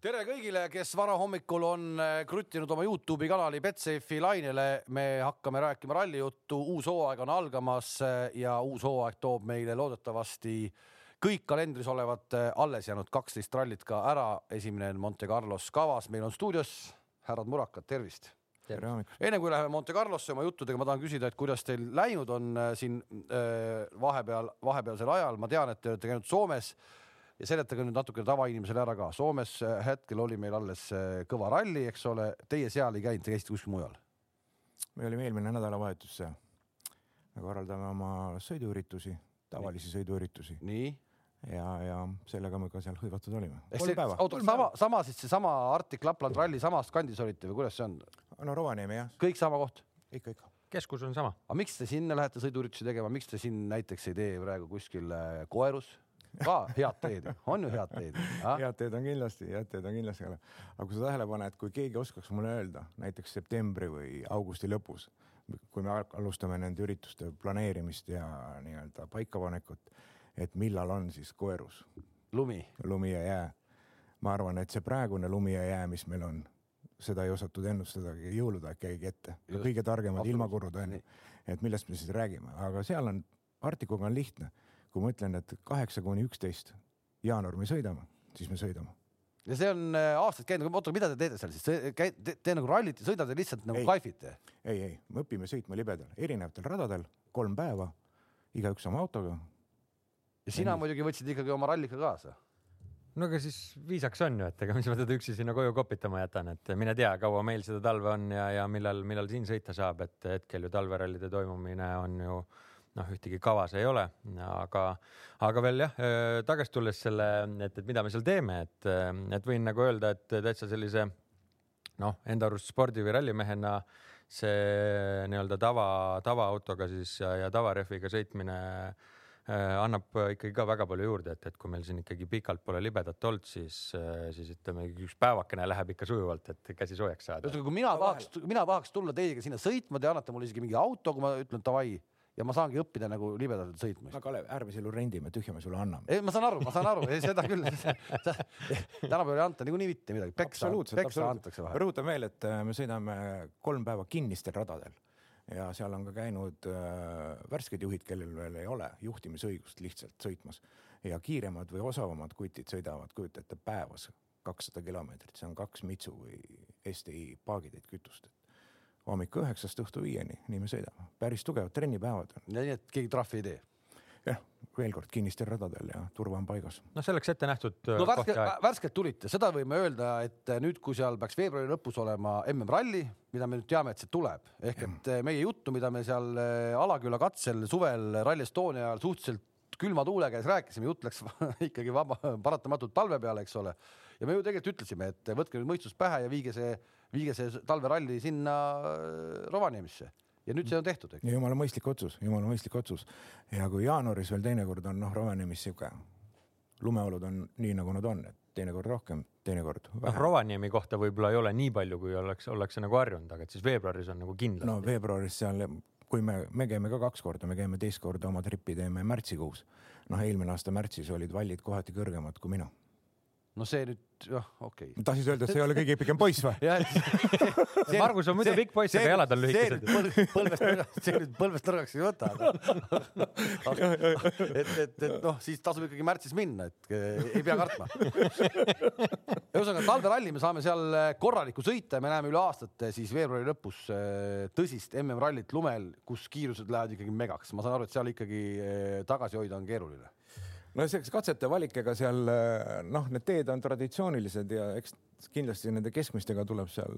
tere kõigile, kes varahommikul on äh, kruttinud oma Youtube'i kanali Betsafe'i lainele. me hakkame rääkima rallijuttu, uus hooaeg on algamas äh, ja uus hooaeg toob meile loodetavasti kõik kalendris olevad äh, alles jäänud kaksteist rallit ka ära. esimene on Monte Carlos kavas, meil on stuudios härrad Murakad, tervist. tere hommikust. enne kui läheme Monte Carlosse oma juttudega, ma tahan küsida, et kuidas teil läinud on siin vahepeal, vahepealsel ajal, ma tean, et te olete käinud Soomes ja seletage nüüd natukene tavainimesele ära ka. Soomes äh, hetkel oli meil alles äh, kõva ralli, eks ole, teie seal ei käinud, te käisite kuskil mujal? me olime eelmine nädalavahetus seal. me korraldame oma sõiduüritusi, tavalisi nii. sõiduüritusi. nii? ja, ja sellega me ka seal hõivatud olime. kolm päeva. oota, sama, sama siis seesama Arctic Lapland ralli samas kandis olite või kuidas see on? no Rovaniemi jah. kõik sama koht? ikka, ikka. keskus on sama. aga miks te sinna lähete sõiduüritusi tegema, miks te siin näiteks ei tee praegu kuskil äh, Koerus? Ka head teed, on ju head teed? head teed on kindlasti, head teed on kindlasti, aga kui sa tähele paned, kui keegi oskaks mulle öelda näiteks septembri või augusti lõpus, kui me alustame nende ürituste planeerimist ja nii-öelda paikapanekut, et millal on siis koerus? Lumi, lumi ja jää. ma arvan, et see praegune lumi ja jää, mis meil on, seda ei osatud ennustadagi, jõulude aeg käigi ette, kõige targemad ilmakurud on ju, et millest me siis räägime, aga seal on, Arktikuga on lihtne kui ma ütlen, et kaheksa kuni üksteist jaanuar me sõidame, siis me sõidame ja see on äh, aastaid käinud, oota, mida te teete seal siis, te, te nagu rallit ja sõidate lihtsalt nagu kaifite? ei, ei, me õpime sõitma libedal, erinevatel radadel, kolm päeva, igaüks oma autoga. ja sina ja muidugi võtsid ikkagi oma rallika kaasa? no aga siis viisaks on ju, et ega mis ma teda üksi sinna koju kopitama jätan, et mine tea, kaua meil seda talve on ja, ja millal, millal siin sõita saab, et hetkel ju talverallide toimumine on ju noh, ühtegi kavas ei ole, aga, aga veel jah, tagasi tulles selle, et, et mida me seal teeme, et, et võin nagu öelda, et täitsa sellise noh, enda arust spordi või rallimehena see nii-öelda tava, tavaautoga siis ja, ja tavarehviga sõitmine annab ikkagi ka väga palju juurde, et, et kui meil siin ikkagi pikalt pole libedat olnud, siis, siis ütleme, üks päevakene läheb ikka sujuvalt, et käsi soojaks saada. ühesõnaga, kui mina tahaks, mina tahaks tulla teiega sinna sõitma, te annate mulle isegi mingi auto, kui ma ütlen davai ja ma saangi õppida nagu libedalt sõitma. no Kalev, ärme selle rendime, tühja me sulle anname. ei, ma saan aru, ma saan aru, seda küll. Tänapäeval ei anta niikuinii mitte midagi, peksa, peksa antakse vahel. rõhutan veel, et äh, me sõidame kolm päeva kinnistel radadel. Ja seal on ka käinud äh, värsked juhid, kellel veel ei ole juhtimisõigust lihtsalt sõitmas. Ja kiiremad või osavamad kutid sõidavad, kujuta ette, päevas kakssada kilomeetrit, see on kaks Mitsu või STI paagitäit kütust hommikul üheksast õhtu viieni, nii me sõidame, päris tugevad trennipäevad on. nii et keegi trahvi ei tee? jah, veel kord kinnistel radadel ja turva on paigas. noh, selleks ette nähtud. no värske, värskelt tulite, seda võime öelda, et nüüd, kui seal peaks veebruari lõpus olema MM-ralli, mida me nüüd teame, et see tuleb, ehk et meie juttu, mida me seal äh, Alaküla katsel suvel Rally Estonia ajal suhteliselt külma tuule käes rääkisime, jutt läks ikkagi vaba, paratamatult talve peale, eks ole. ja me ju tegelikult ütlesime, et võtke nüüd mõistus pähe ja viige see, viige see talveralli sinna äh, Rovaniemisse ja nüüd see on tehtud, eks. jumala mõistlik otsus, jumala mõistlik otsus ja kui jaanuaris veel teinekord on noh, Rovaniemis sihuke lumeolud on nii, nagu nad on, et teinekord rohkem, teinekord vähem. noh, Rovaniemi kohta võib-olla ei ole nii palju, kui oleks, ollakse nagu harjunud, aga et siis veebruaris on nagu kindlasti. no veebruaris seal kui me, me käime ka kaks korda, me käime teist korda oma tripi teeme märtsikuus. noh, eelmine aasta märtsis olid vallid kohati kõrgemad kui mina. No see nüüd jah, okei okay.. tahtsid öelda, et see ei ole kõige pikem poiss või? Margus on muidu pikk poiss, aga jalad on lühikesed. põlvest, see nüüd põlvest nõrgaks ei võta. et, et, et noh, siis tasub ikkagi märtsis minna, et ei pea kartma. ühesõnaga talveralli me saame seal korralikku sõita ja me näeme üle aastate siis veebruari lõpus eh, tõsist MM-rallit lumel, kus kiirused lähevad ikkagi megaks. ma saan aru, et seal ikkagi eh, tagasi hoida on keeruline no selleks katsete valik, ega seal noh, need teed on traditsioonilised ja eks kindlasti nende keskmistega tuleb seal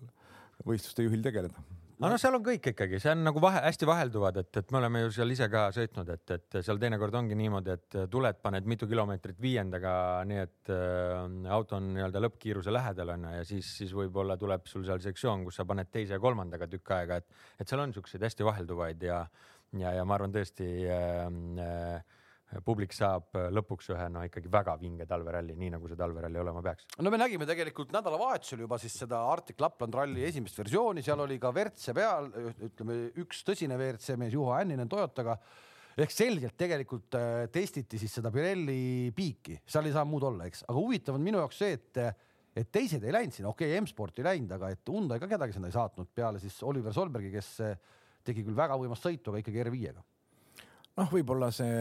võistluste juhil tegeleda. no no seal on kõik ikkagi, see on nagu vahe, hästi vahelduvad, et, et me oleme ju seal ise ka sõitnud, et, et seal teinekord ongi niimoodi, et tuled, paned mitu kilomeetrit viiendaga, nii et äh, auto on nii-öelda lõppkiiruse lähedal on ju ja siis, siis võib-olla tuleb sul seal sektsioon, kus sa paned teise ja kolmandaga tükk aega, et, et seal on siukseid hästi vahelduvaid ja, ja, ja ma arvan tõesti äh, äh, publik saab äh, lõpuks ühe no ikkagi väga vinge talveralli, nii nagu see talveralli olema peaks. no me nägime tegelikult nädalavahetusel juba siis seda Arctic Lapland ralli esimest versiooni, seal oli ka WRC peal, ütleme üks tõsine WRC mees Juha Hänninen Toyotaga ehk selgelt tegelikult äh, testiti siis seda Pirelli piiki, seal ei saa muud olla, eks, aga huvitav on minu jaoks see, et et teised ei läinud sinna, okei okay,, M-sport ei läinud, aga et Hyundai ka kedagi sinna ei saatnud peale siis Oliver Solbergi, kes eh, tegi küll väga võimast sõitu, aga ikkagi R5-ga. noh, võib-olla see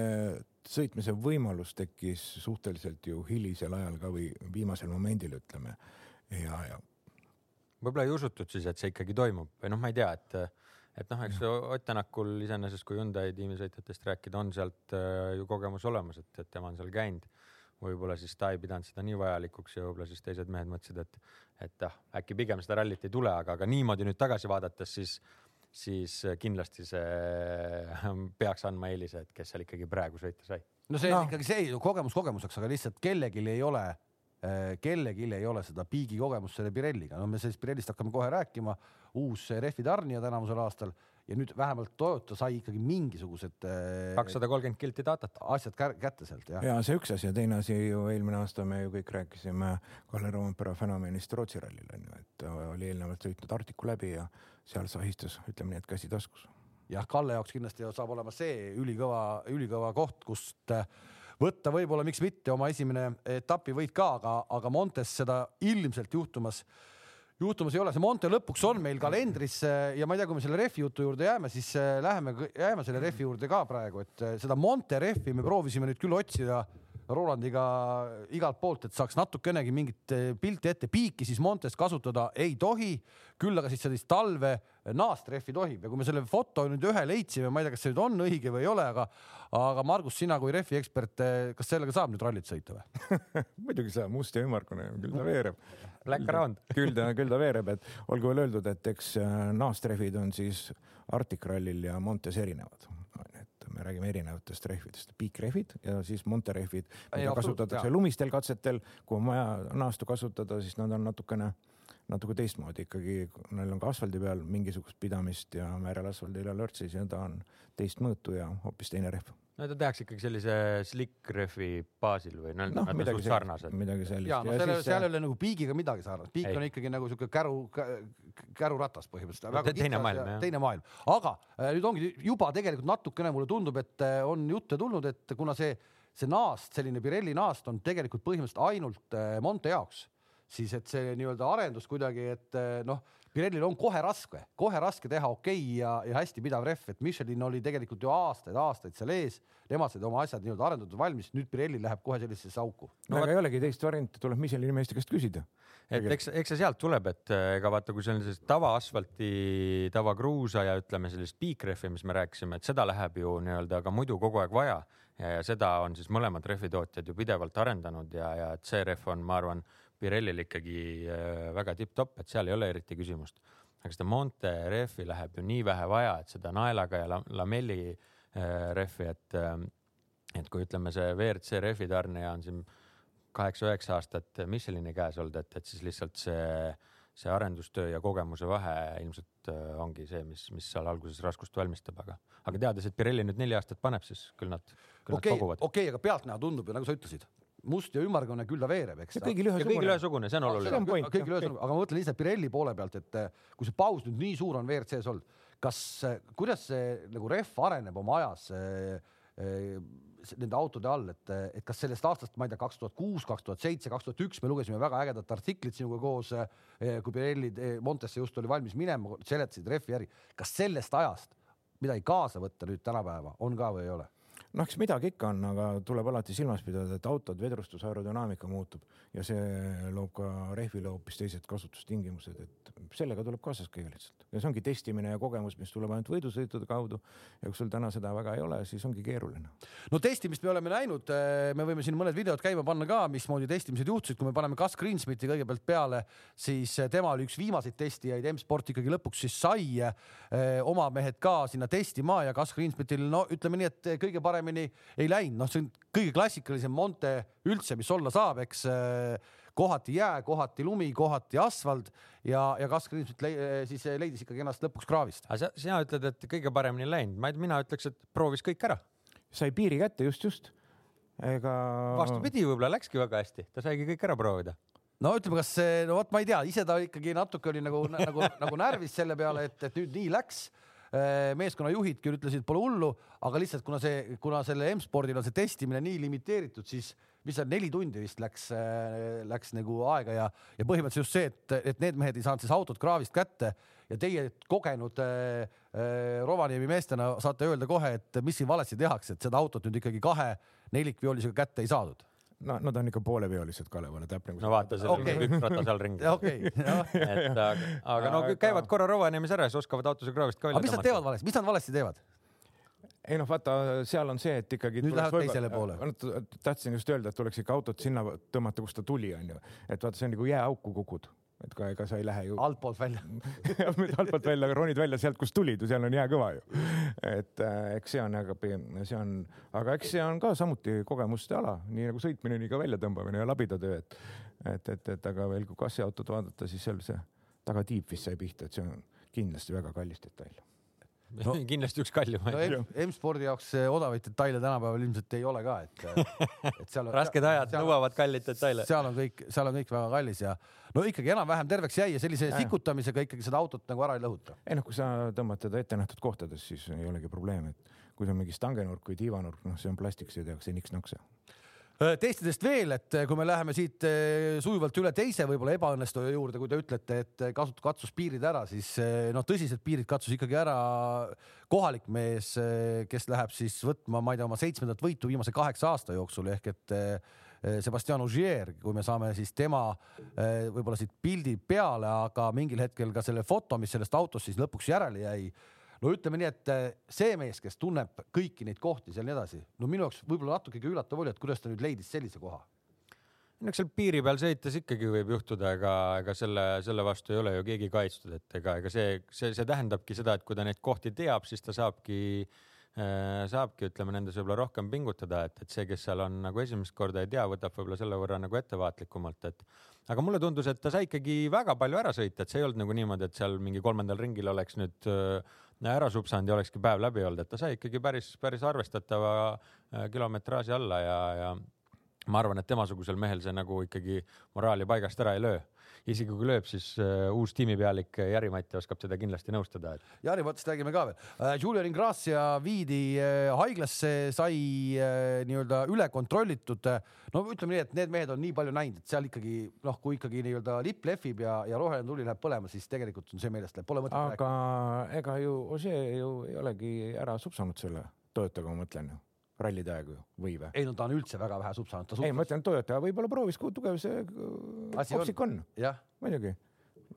sõitmise võimalus tekkis suhteliselt ju hilisel ajal ka või viimasel momendil, ütleme. Ja, ja. võib-olla ei usutud siis, et see ikkagi toimub või noh, ma ei tea, et, et noh, eks Ott Tänakul iseenesest, kui Hyundai tiimisõitjatest rääkida, on sealt äh, ju kogemus olemas, et, et tema on seal käinud. Võib-olla siis ta ei pidanud seda nii vajalikuks ja võib-olla siis teised mehed mõtlesid, et, et ah, äkki pigem seda rallit ei tule, aga, aga niimoodi nüüd tagasi vaadates, siis, siis kindlasti see peaks andma eelise, et kes seal ikkagi praegu sõita sai. no see on no. ikkagi see ju kogemus kogemuseks, aga lihtsalt kellelgi ei ole eh, kellelgi ei ole seda piigi kogemust selle Pirelliga, no me sellest Pirellist hakkame kohe rääkima, uus rehvi tarnija tänavusel aastal ja nüüd vähemalt Toyota sai ikkagi mingisugused äh, kakssada kolmkümmend kilti datat. asjad kätte sealt jah. ja see üks asi ja teine asi ju eelmine aasta me ju kõik rääkisime Kalle Roompere fenomenist Rootsi rallil on ju, et oli eelnevalt sõitnud Arcticu läbi ja seal sahistas, ütleme nii, et käsi taskus. jah, Kalle jaoks kindlasti saab olema see ülikõva, ülikõva koht, kust äh, võtta võib-olla, miks mitte oma esimene etapivõit ka, aga, aga Montes seda ilmselt juhtumas juhtumas ei ole, see Monte lõpuks on meil kalendris ja ma ei tea, kui me selle rehvi jutu juurde jääme, siis äh, läheme, jääme selle rehvi juurde ka praegu, et äh, seda Monte rehvi me proovisime nüüd küll otsida Rolandiga igalt poolt, et saaks natukenegi mingit eh, pilti ette, piiki siis Montes kasutada ei tohi, küll aga siis sellist talve naastrehvi tohib. Ja kui me selle foto nüüd ühe leidsime, ma ei tea, kas see nüüd on õige või ei ole, aga aga Margus, sina kui rehvi ekspert, eh, kas sellega saab nüüd rallit sõita või? Muidugi saab, must ja ümmargune, küll ta veereb. Black around. küll ta, küll ta veereb, et olgu veel öeldud, et eks eh, naastrehvid on siis Arctic Rallil ja Montes erinevad me räägime erinevatest rehvidest, piikrehvid ja siis monterehvid, mida kasutatakse jah. lumistel katsetel, kui on vaja naastu kasutada, siis nad on natukene natuke teistmoodi ikkagi, neil on ka asfaldi peal mingisugust pidamist ja määrel asfaldil ja lörtsis ja ta on teist mõõtu ja hoopis teine rehv no ta tehakse ikkagi sellise slick rehvi baasil või noh no, midagi sarnased. midagi sellist. ja no seal, seal ei ole nagu piigiga midagi sarnast, piik ei. on ikkagi nagu sihuke käru, käruratas põhimõtteliselt no,. teine maailm, teine maailm, aga äh, nüüd ongi juba tegelikult natukene mulle tundub, et äh, on jutte tulnud, et kuna see, see naast, selline Pirelli naast on tegelikult põhimõtteliselt ainult äh, Monte jaoks, siis et see nii-öelda arendus kuidagi, et noh Pirellil on kohe raske, kohe raske teha okei okay ja, ja hästi pidav rehv, et Michelin oli tegelikult ju aastaid-aastaid seal ees, nemad said oma asjad nii-öelda arendatud valmis, nüüd Pirelli läheb kohe sellisesse auku. no, no aga ei olegi teist varianti, tuleb Michelini meeste käest küsida. et eks, eks see sealt tuleb, et eh, ega vaata, kui see on sellist tavaasfalti, tavakruusa ja ütleme sellist piikrehvi, mis me rääkisime, et seda läheb ju nii-öelda ka muidu kogu aeg vaja ja, ja seda on siis mõlemad rehvitootjad ju pidevalt arendanud ja, ja et see rehv on, ma arvan Pirellil ikkagi äh, väga tipp-topp, et seal ei ole eriti küsimust. aga seda Monte rehvi läheb ju nii vähe vaja, et seda naelaga ja lamelli äh, rehvi, et, äh, et kui ütleme, see WRC rehvi tarnija on siin kaheksa-üheksa aastat Michelini käes olnud, et, et siis lihtsalt see, see arendustöö ja kogemuse vahe ilmselt ongi see, mis, mis seal alguses raskust valmistab, aga, aga teades, et Pirelli nüüd neli aastat paneb, siis küll nad, küll okay, nad koguvad. okei okay,, aga pealtnäha tundub ju nagu sa ütlesid must ja ümmargune, küll ta veereb, eks. ühesugune. kõigil ühesugune, see on oluline. kõigil ühesugune, aga ma mõtlen lihtsalt Pirelli poole pealt, et eh, kui see paus nüüd nii suur on WRC-s olnud, kas, eh, kuidas see nagu rehv areneb oma ajas eh, nende autode all, et, et kas sellest aastast, ma ei tea, kaks tuhat kuus, kaks tuhat seitse, kaks tuhat üks, me lugesime väga ägedat artiklit sinuga koos, kui Pirelli Montesse just oli valmis minema, seletasid rehvi äri. kas sellest ajast midagi kaasa võtta nüüd tänapäeva on ka või ei ole? Noh, eks midagi ikka on, aga tuleb alati silmas pidada, et autod, vedrustus, aerodünaamika muutub ja see loob ka rehvile hoopis teised kasutustingimused, et sellega tuleb kaasas käia lihtsalt ja see ongi testimine ja kogemus, mis tuleb ainult võidusõitude kaudu. ja kui sul täna seda väga ei ole, siis ongi keeruline. no testimist me oleme näinud, eh, me võime siin mõned videod käima panna ka, mismoodi testimised juhtusid, kui me paneme Gus Greensmiti kõigepealt peale, siis eh, tema oli üks viimaseid testijaid, M-sport ikkagi lõpuks siis sai eh, oma mehed ka sinna testima ja Gus Greensmitil no ütleme nii, et kõige paremini ei läinud, noh, see on kõige klassikalisem Monte üldse, mis olla saab, eks kohati jää, kohati lumi, kohati asfalt ja, ja Kaskar ilmselt le siis leidis ikkagi ennast lõpuks kraavist. aga sa, sina ütled, et kõige paremini läinud, ma, mina ütleks, et proovis kõik ära. sai piiri kätte just, just. ega. vastupidi, võib-olla läkski väga hästi, ta saigi kõik ära proovida no ütleme, kas see, no vot, ma ei tea, ise ta ikkagi natuke oli nagu nagu nagu närvis selle peale, et, et nüüd nii läks meeskonnajuhid küll ütlesid, pole hullu, aga lihtsalt kuna see, kuna selle M-spordil on see testimine nii limiteeritud, siis mis seal neli tundi vist läks, läks nagu aega ja, ja põhimõtteliselt just see, et, et need mehed ei saanud siis autot kraavist kätte ja teie kogenud äh, äh, Rovaniemi meestena saate öelda kohe, et mis siin valesti tehakse, et seda autot nüüd ikkagi kahe nelikviolisega kätte ei saadud no nad on ikka pooleviolised Kalevale täpne. no vaata, seal okay. üks ratas all ringi. okei. et aga, aga no käivad korra Rovaniemis ära ja siis oskavad autose kraavist ka välja tõmmata. mis nad teevad valesti, mis nad valesti teevad? ei noh, vaata, seal on see, et ikkagi. nüüd lähevad teisele poole. tahtsin just öelda, et tuleks ikka autot sinna tõmmata, kust ta tuli, onju. et vaata, see on nagu jääauku kukud et ka ega sa ei lähe ju. altpoolt välja altpoolt välja, aga ronid välja sealt, kust tulid ju, seal on jää kõva ju. et äh, eks see on, aga see on, aga eks see on ka samuti kogemuste ala, nii nagu sõitmine, nii ka väljatõmbamine ja labidatöö, et, et, et, et aga veel, kui kassiautot vaadata, siis seal see tagatiib vist sai pihta, et see on kindlasti väga kallis detail no, kindlasti üks kallimaid no,. M-spordi jaoks odavaid detaile tänapäeval ilmselt ei ole ka, et, et seal on. rasked ajad nõuavad kalleid detaile. seal on kõik, seal on kõik väga kallis ja no ikkagi enam-vähem terveks jäi ja sellise ja. sikutamisega ikkagi seda autot nagu ära ei lõhuta. ei noh, kui sa tõmbad teda ettenähtud kohtades, siis ei olegi probleemi, et kui see on mingi stangenurk või tiivanurk, noh, see on plastik, see tehakse niks-naks Äh, testidest veel, et äh, kui me läheme siit äh, sujuvalt üle teise võib-olla ebaõnnestuja juurde, kui te ütlete, et kasut-, katsus piirid ära, siis noh, tõsiselt piirid katsus ikkagi ära kohalik mees, kes läheb siis võtma, ma ei tea, oma seitsmendat võitu viimase kaheksa aasta jooksul ehk et Sebastian Ogier, kui me saame siis tema võib-olla siit pildi peale, aga mingil hetkel ka selle foto, mis sellest autost siis lõpuks järele jäi no ütleme nii, et eh, see mees, kes tunneb kõiki neid kohti seal nii edasi, no minu jaoks võib-olla natukegi üllatav oli, et kuidas ta nüüd leidis sellise koha. No eks seal piiri peal sõites ikkagi võib juhtuda, ega, ega selle, selle vastu ei ole ju keegi kaitstud, et ega, ega see, see, see tähendabki seda, et kui ta neid kohti teab, siis ta saabki äh,, saabki, ütleme nendes võib-olla rohkem pingutada, et, et see, kes seal on nagu esimest korda ei tea, võtab võib-olla selle võrra nagu ettevaatlikumalt, et aga mulle tundus, et ta sai ikkagi väga palju ära sõita, et see ei olnud nagu niimoodi, et seal mingi kolmandal ringil oleks nüüd äh, ära supsanud ja olekski päev läbi olnud, et ta sai ikkagi päris, päris arvestatava äh, kilometraaži alla ja, ja ma arvan, et temasugusel mehel see nagu ikkagi moraali paigast ära ei löö isegi kui lööb, siis uh, uus tiimipealik Jari-Mati oskab seda kindlasti nõustada et.... Jari-Matist räägime ka veel uh,. Julian Ingrassia viidi haiglasse, sai nii-öelda üle kontrollitud no ütleme nii, et need mehed on nii palju näinud, et seal ikkagi noh, kui ikkagi nii-öelda lipp lehvib ja, ja roheline tuli läheb põlema, siis tegelikult on see meelest läheb, pole mõtet aga rääkida. aga ega ju see ju ei olegi ära supsanud selle Toyotaga, ma mõtlen ju rallide aegu või või? ei no ta on üldse väga vähe supsanud. ei, ma ütlen, Toyota võib-olla proovis, kui tugev see kopsik on, on.. muidugi,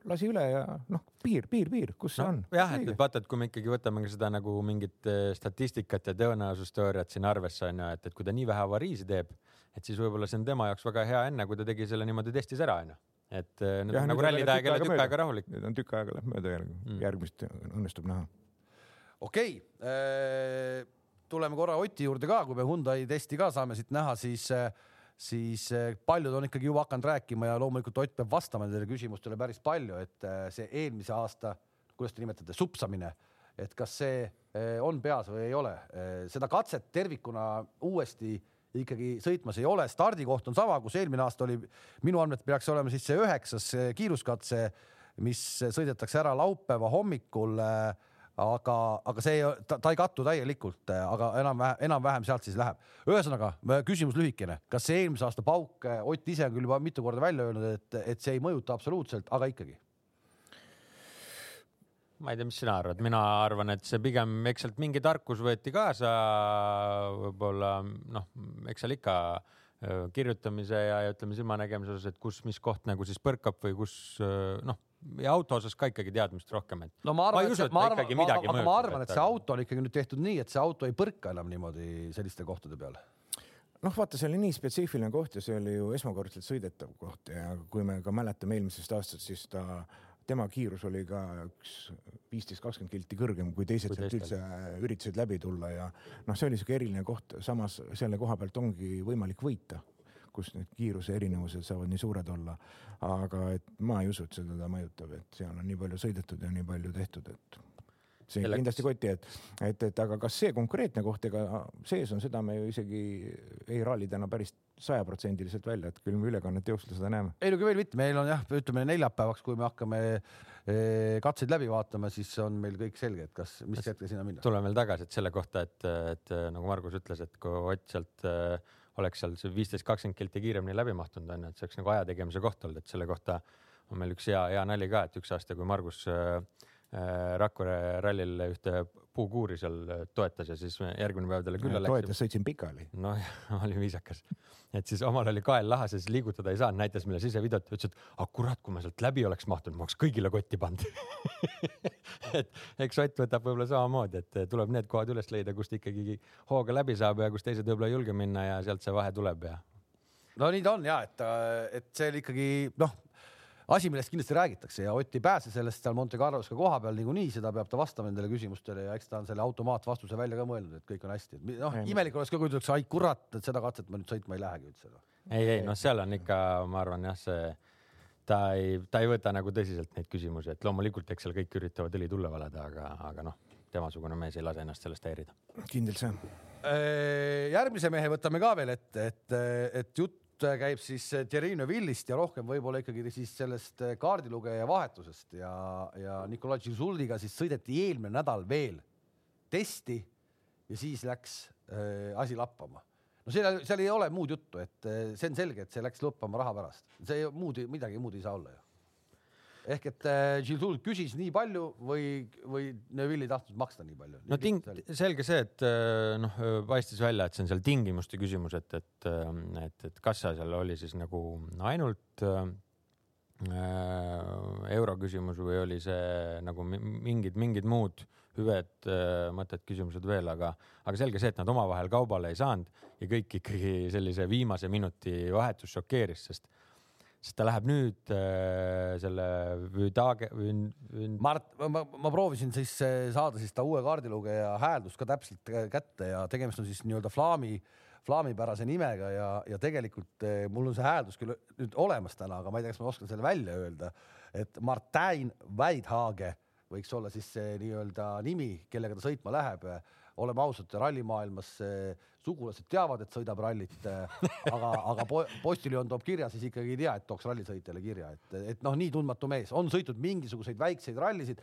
lasi üle ja noh, piir, piir, piir, kus see no, on? jah, et vaata, et kui me ikkagi võtame ka seda nagu mingit eh, statistikat ja tõenäosusteooriat siin arvesse on ju, et, et kui ta nii vähe avariisi teeb, et siis võib-olla see on tema jaoks väga hea enne, kui ta tegi selle niimoodi testis ära onju et eh, nüüd on nagu rallide aeg jälle tükk aega rahulik. nüüd on tükk aega läheb mööda järgi mm., järgmist õnnestub näha. okei okay. Tuleme korra Oti juurde ka, kui me Hyundai testi ka saame siit näha, siis siis paljud on ikkagi juba hakanud rääkima ja loomulikult Ott peab vastama nendele küsimustele päris palju, et see eelmise aasta, kuidas te nimetate, supsamine, et kas see eh, on peas või ei ole. Eh, seda katset tervikuna uuesti ikkagi sõitmas ei ole, stardikoht on sama, kus eelmine aasta oli, minu andmetel peaks olema siis see üheksas kiiruskatse, mis sõidetakse ära laupäeva hommikul äh, aga, aga see, ta, ta ei kattu täielikult, aga enam-vähem, enam-vähem sealt siis läheb. ühesõnaga küsimus lühikene, kas see eelmise aasta pauk, Ott ise on küll juba mitu korda välja öelnud, et, et see ei mõjuta absoluutselt, aga ikkagi? Ma ei tea, mis sina arvad, mina arvan, et see pigem, eks sealt mingi tarkus võeti kaasa, võib-olla noh, eks seal ikka kirjutamise ja, ja ütleme silmanägemise osas, et kus, mis koht nagu siis põrkab või kus noh ja auto osas ka ikkagi teadmist rohkem, et. no ma arvan, et, ma arvan, ma, aga ma arvan, et see auto on ikkagi nüüd tehtud nii, et see auto ei põrka enam niimoodi selliste kohtade peal noh, vaata, see oli nii spetsiifiline koht ja see oli ju esmakordselt sõidetav koht ja kui me ka mäletame eelmisest aastast, siis ta, tema kiirus oli ka üks viisteist, kakskümmend kilti kõrgem kui teised kui sealt üldse üritasid läbi tulla ja noh, see oli siuke eriline koht, samas selle koha pealt ongi võimalik võita kus need kiiruse erinevused saavad nii suured olla. aga et ma ei usu, et see teda mõjutab, et seal on nii palju sõidetud ja nii palju tehtud, et see Selleks... kindlasti koti, et, et, et aga kas see konkreetne koht, ega sees on, seda me ju isegi e-ralli täna päris sajaprotsendiliselt välja, et küll me ülekannet jooksul seda näeme. ei no veel mitte, meil on jah, ütleme neljapäevaks, kui me hakkame eh, katseid läbi vaatama, siis on meil kõik selge, et kas, mis hetkel sinna minna. tuleme veel tagasi, et selle kohta, et, et nagu Margus ütles, et kui Ott sealt äh, oleks seal see viisteist, kakskümmend kilti kiiremini läbi mahtunud onju, et see oleks nagu aja tegemise koht olnud, et selle kohta on meil üks hea, hea nali ka, et üks aasta, kui Margus Äh, Rakvere rallil ühte puukuuri seal toetas ja siis järgmine päev talle külla läks. toetas, sõitsin pikali. noh, oli viisakas, et siis omal oli kael lahas ja siis liigutada ei saanud, näitas meile sisevideot ja ütles, et ah kurat, kui ma sealt läbi oleks mahtunud, ma oleks kõigile kotti pannud et eks Ott võtab võib-olla samamoodi, et tuleb need kohad üles leida, kust ikkagi hooga läbi saab ja kus teised võib-olla ei julge minna ja sealt see vahe tuleb ja. no nii ta on ja et, et see oli ikkagi noh asi, millest kindlasti räägitakse ja Ott ei pääse sellest seal Monte Carlos ka koha peal niikuinii, seda peab ta vastama nendele küsimustele ja eks ta on selle automaatvastuse välja ka mõelnud, et kõik on hästi. noh, imelik oleks ka, kui ütleks, ai kurat, et seda katset ma nüüd sõitma ei lähegi üldse. Noh. ei, ei noh, seal on ikka, ma arvan jah, see ta ei, ta ei võta nagu tõsiselt neid küsimusi, et loomulikult, eks seal kõik üritavad õli tulle valada, aga, aga noh, temasugune mees ei lase ennast sellest häirida. kindel see. Äh, järgmise mehe võtame ka veel ette, et, et jutt jutt käib siis äh, Thierry Neuvillist ja rohkem võib-olla ikkagi siis sellest äh, kaardilugeja vahetusest. Ja, ja Nikolai Tšizuldiga siis sõideti eelmine nädal veel testi ja siis läks äh, asi lappama. no seal, seal ei ole muud juttu, et see on selge, et see läks lõppema raha pärast, see muud, midagi muud ei saa olla ju ehk et Gilles äh, küsis nii palju või, või Neville ei tahtnud maksta nii palju? no ting-, selge see, et äh, noh, paistis välja, et see on seal tingimuste küsimus, et, et, äh, et, et kas seal oli siis nagu ainult äh, euro küsimus või oli see nagu mingid, mingid muud hüved, mõtted, küsimused veel, aga, aga selge see, et nad omavahel kaubale ei saanud ja kõik ikkagi sellise viimase minuti vahetus šokeeris, sest sest ta läheb nüüd äh, selle Vüdage Vün,. Vün... Mart, ma, ma proovisin siis äh, saada siis ta uue kaardilugeja hääldust ka täpselt kätte ja tegemist on siis nii-öelda flaami, flaamipärase nimega ja, ja tegelikult äh, mul on see hääldus küll nüüd olemas täna, aga ma ei tea, kas ma oskan selle välja öelda, et Martin Weidhage võiks olla siis see nii-öelda nimi, kellega ta sõitma läheb oleme ausad, rallimaailmas sugulased teavad, et sõidab rallit, aga, aga postiljon toob kirja, siis ikkagi ei tea, et tooks rallisõitjale kirja, et, et noh, nii tundmatu mees, on sõitnud mingisuguseid väikseid rallisid.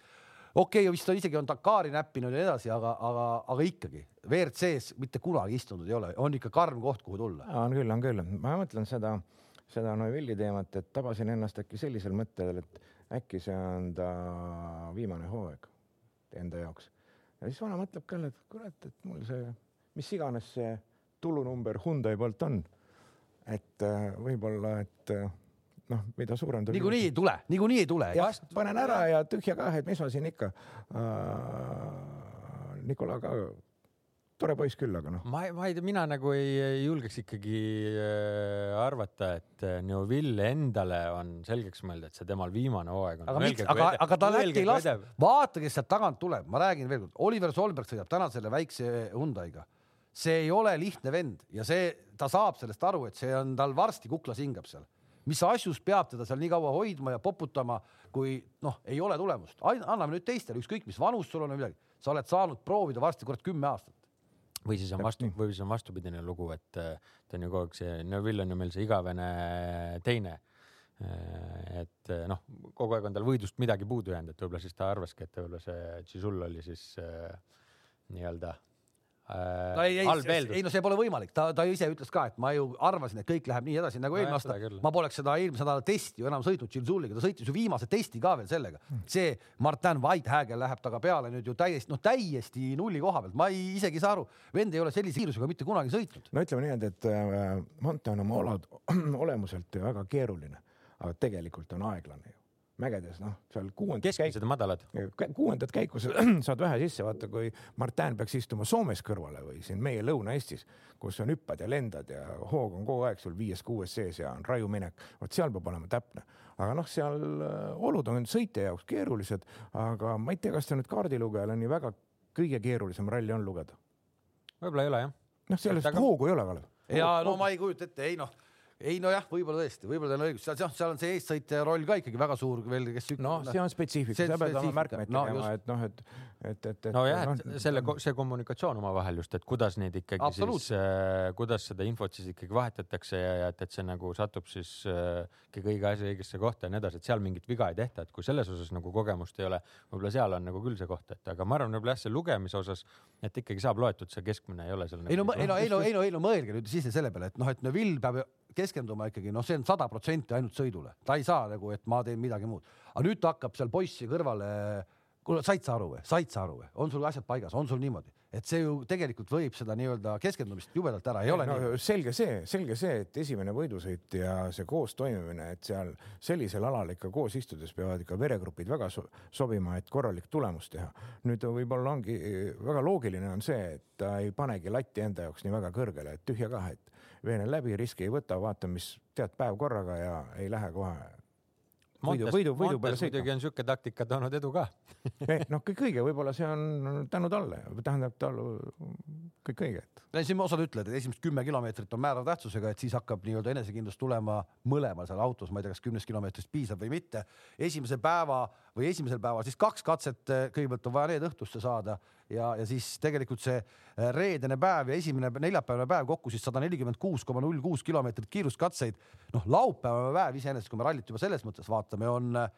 okei okay,, vist on isegi on Dakari näppinud ja nii edasi, aga, aga, aga ikkagi WRC-s mitte kunagi istunud ei ole, on ikka karm koht, kuhu tulla. on küll, on küll, ma mõtlen seda, seda Neuvilli teemat, et tabasin ennast äkki sellisel mõttel, et äkki see on ta viimane hooaeg enda jaoks ja siis vana mõtleb ka, et kurat, et mul see, mis iganes see tulunumber Hyundai poolt on, et äh, võib-olla, et äh, noh, mida suurem niikuinii ei tule, niikuinii ei tule. jah, panen ära ja tühja ka, et mis ma siin ikka äh,. Nikola ka tore poiss küll, aga noh. ma, ma ei tea, mina nagu ei, ei julgeks ikkagi äh, arvata, et Neuville endale on selgeks mõelda, et see temal viimane hooaeg on. aga miks, aga, aga ta äkki ei lasta, vaata, kes sealt tagant tuleb, ma räägin veel kord, Oliver Solberg sõidab täna selle väikse Hyundai'ga. See ei ole lihtne vend ja see, ta saab sellest aru, et see on tal varsti kuklas hingab seal. Mis asjus peab teda seal nii kaua hoidma ja poputama, kui noh, ei ole tulemust, anname nüüd teistele, ükskõik mis vanus sul on või midagi, sa oled saanud proovida varsti kurat kümme aastat. Või siis on vastu, või siis on vastupidine lugu, et äh, ta on ju kogu aeg see, Neville on ju meil see igavene teine. Äh, et äh, noh, kogu aeg on tal võidust midagi puudu jäänud, et võib-olla siis ta arvaski, et võib-olla see Tšižul oli siis äh, nii-öelda Äh, no ei, ei, ei no see pole võimalik, ta, ta ise ütles ka, et ma ju arvasin, et kõik läheb nii edasi nagu eelmine aasta. ma poleks seda eelmise nädala testi ju enam sõitnud Gilzuliga, ta sõitis ju viimase testi ka veel sellega. Hmm. see Martin Whitehägel läheb taga peale nüüd ju täiesti, noh, täiesti nulli koha pealt, ma ei, isegi ei saa aru, vend ei ole sellise kiirusega mitte kunagi sõitnud. no ütleme niimoodi, et äh, Monte on oma olemuselt ju väga keeruline, aga tegelikult on aeglane ju mägedes, noh, seal kuuendat keskmised ja madalad. kuuendat käiku saad vähe sisse, vaata, kui Martin peaks istuma Soomes kõrvale või siin meie Lõuna-Eestis, kus on hüppad ja lendad ja hoog on kogu aeg sul viies-kuues sees ja on rajuminek, vot seal peab olema täpne. aga noh, seal äh, olud on sõitja jaoks keerulised, aga ma ei tea, kas see nüüd kaardilugejal on nii väga kõige keerulisem ralli on lugeda. võib-olla ei ole jah. noh, sellest aga... hoogu ei ole, Kalev. ja no ma ei kujuta ette, ei noh ei nojah, võib-olla tõesti, võib-olla teil on õigus, seal, seal on see eestsõitja roll ka ikkagi väga suur veel, kes. noh, see on spetsiifika, sa pead oma märkmeid no, tegema, et noh, et, et, et, nojah, et no, selle, see kommunikatsioon omavahel just, et kuidas neid ikkagi siis äh,, kuidas seda infot siis ikkagi vahetatakse ja, ja et, et see nagu satub siis äh, ikkagi õige asi õigesse kohta ja nii edasi, et seal mingit viga ei tehta, et kui selles osas nagu kogemust ei ole, võib-olla seal on nagu küll see koht, et aga ma arvan, võib-olla jah, see lugemise osas, et ikkagi saab loetud, see keskmine ei ole seal. ei no, ei no, ei no, ei no, ei no mõelge nüüd siis selle peale, et noh, et Neville peab keskenduma ikkagi, noh, see on sada protsenti ainult sõidule, ta ei saa nagu, et ma teen midagi muud, aga nüüd ta hakkab seal poissi kõrvale. kuule, said sa aru või, said sa aru või, on sul asjad paigas, on sul niimoodi, et see ju tegelikult võib seda nii-öelda keskendumist jubedalt ära, ei ole no, nii. selge see, selge see, et esimene võidusõit ja see koostoimimine, et seal sellisel alal ikka koos istudes peavad ikka veregrupid väga so sobima, et korralik tulemus teha. nüüd võib-olla ongi väga loogiline on see, et ta ei panegi latti enda jaoks nii väga kõrgele, et tühja kah, et veenen läbi, riski ei võta, vaata, mis tead päev korraga ja ei lähe kohe võidu, võidu, võidu peale sõitma. muidugi on niisugune taktika toonud edu ka noh, kõik õige, võib-olla see on tänu talle, tähendab talle kõik õige, et. siin osad ütlevad, et esimesed kümme kilomeetrit on määrava tähtsusega, et siis hakkab nii-öelda enesekindlus tulema mõlemal seal autos, ma ei tea, kas kümnest kilomeetrist piisab või mitte. esimese päeva või esimesel päeval siis kaks katset, kõigepealt on vaja need õhtusse saada ja, ja siis tegelikult see äh, reedene päev ja esimene neljapäevane päev kokku siis sada nelikümmend kuus koma null kuus kilomeetrit kiiruskatseid. noh, laupäevane päev iseenesest, kui me rallit juba selles mõttes vaatame, on äh,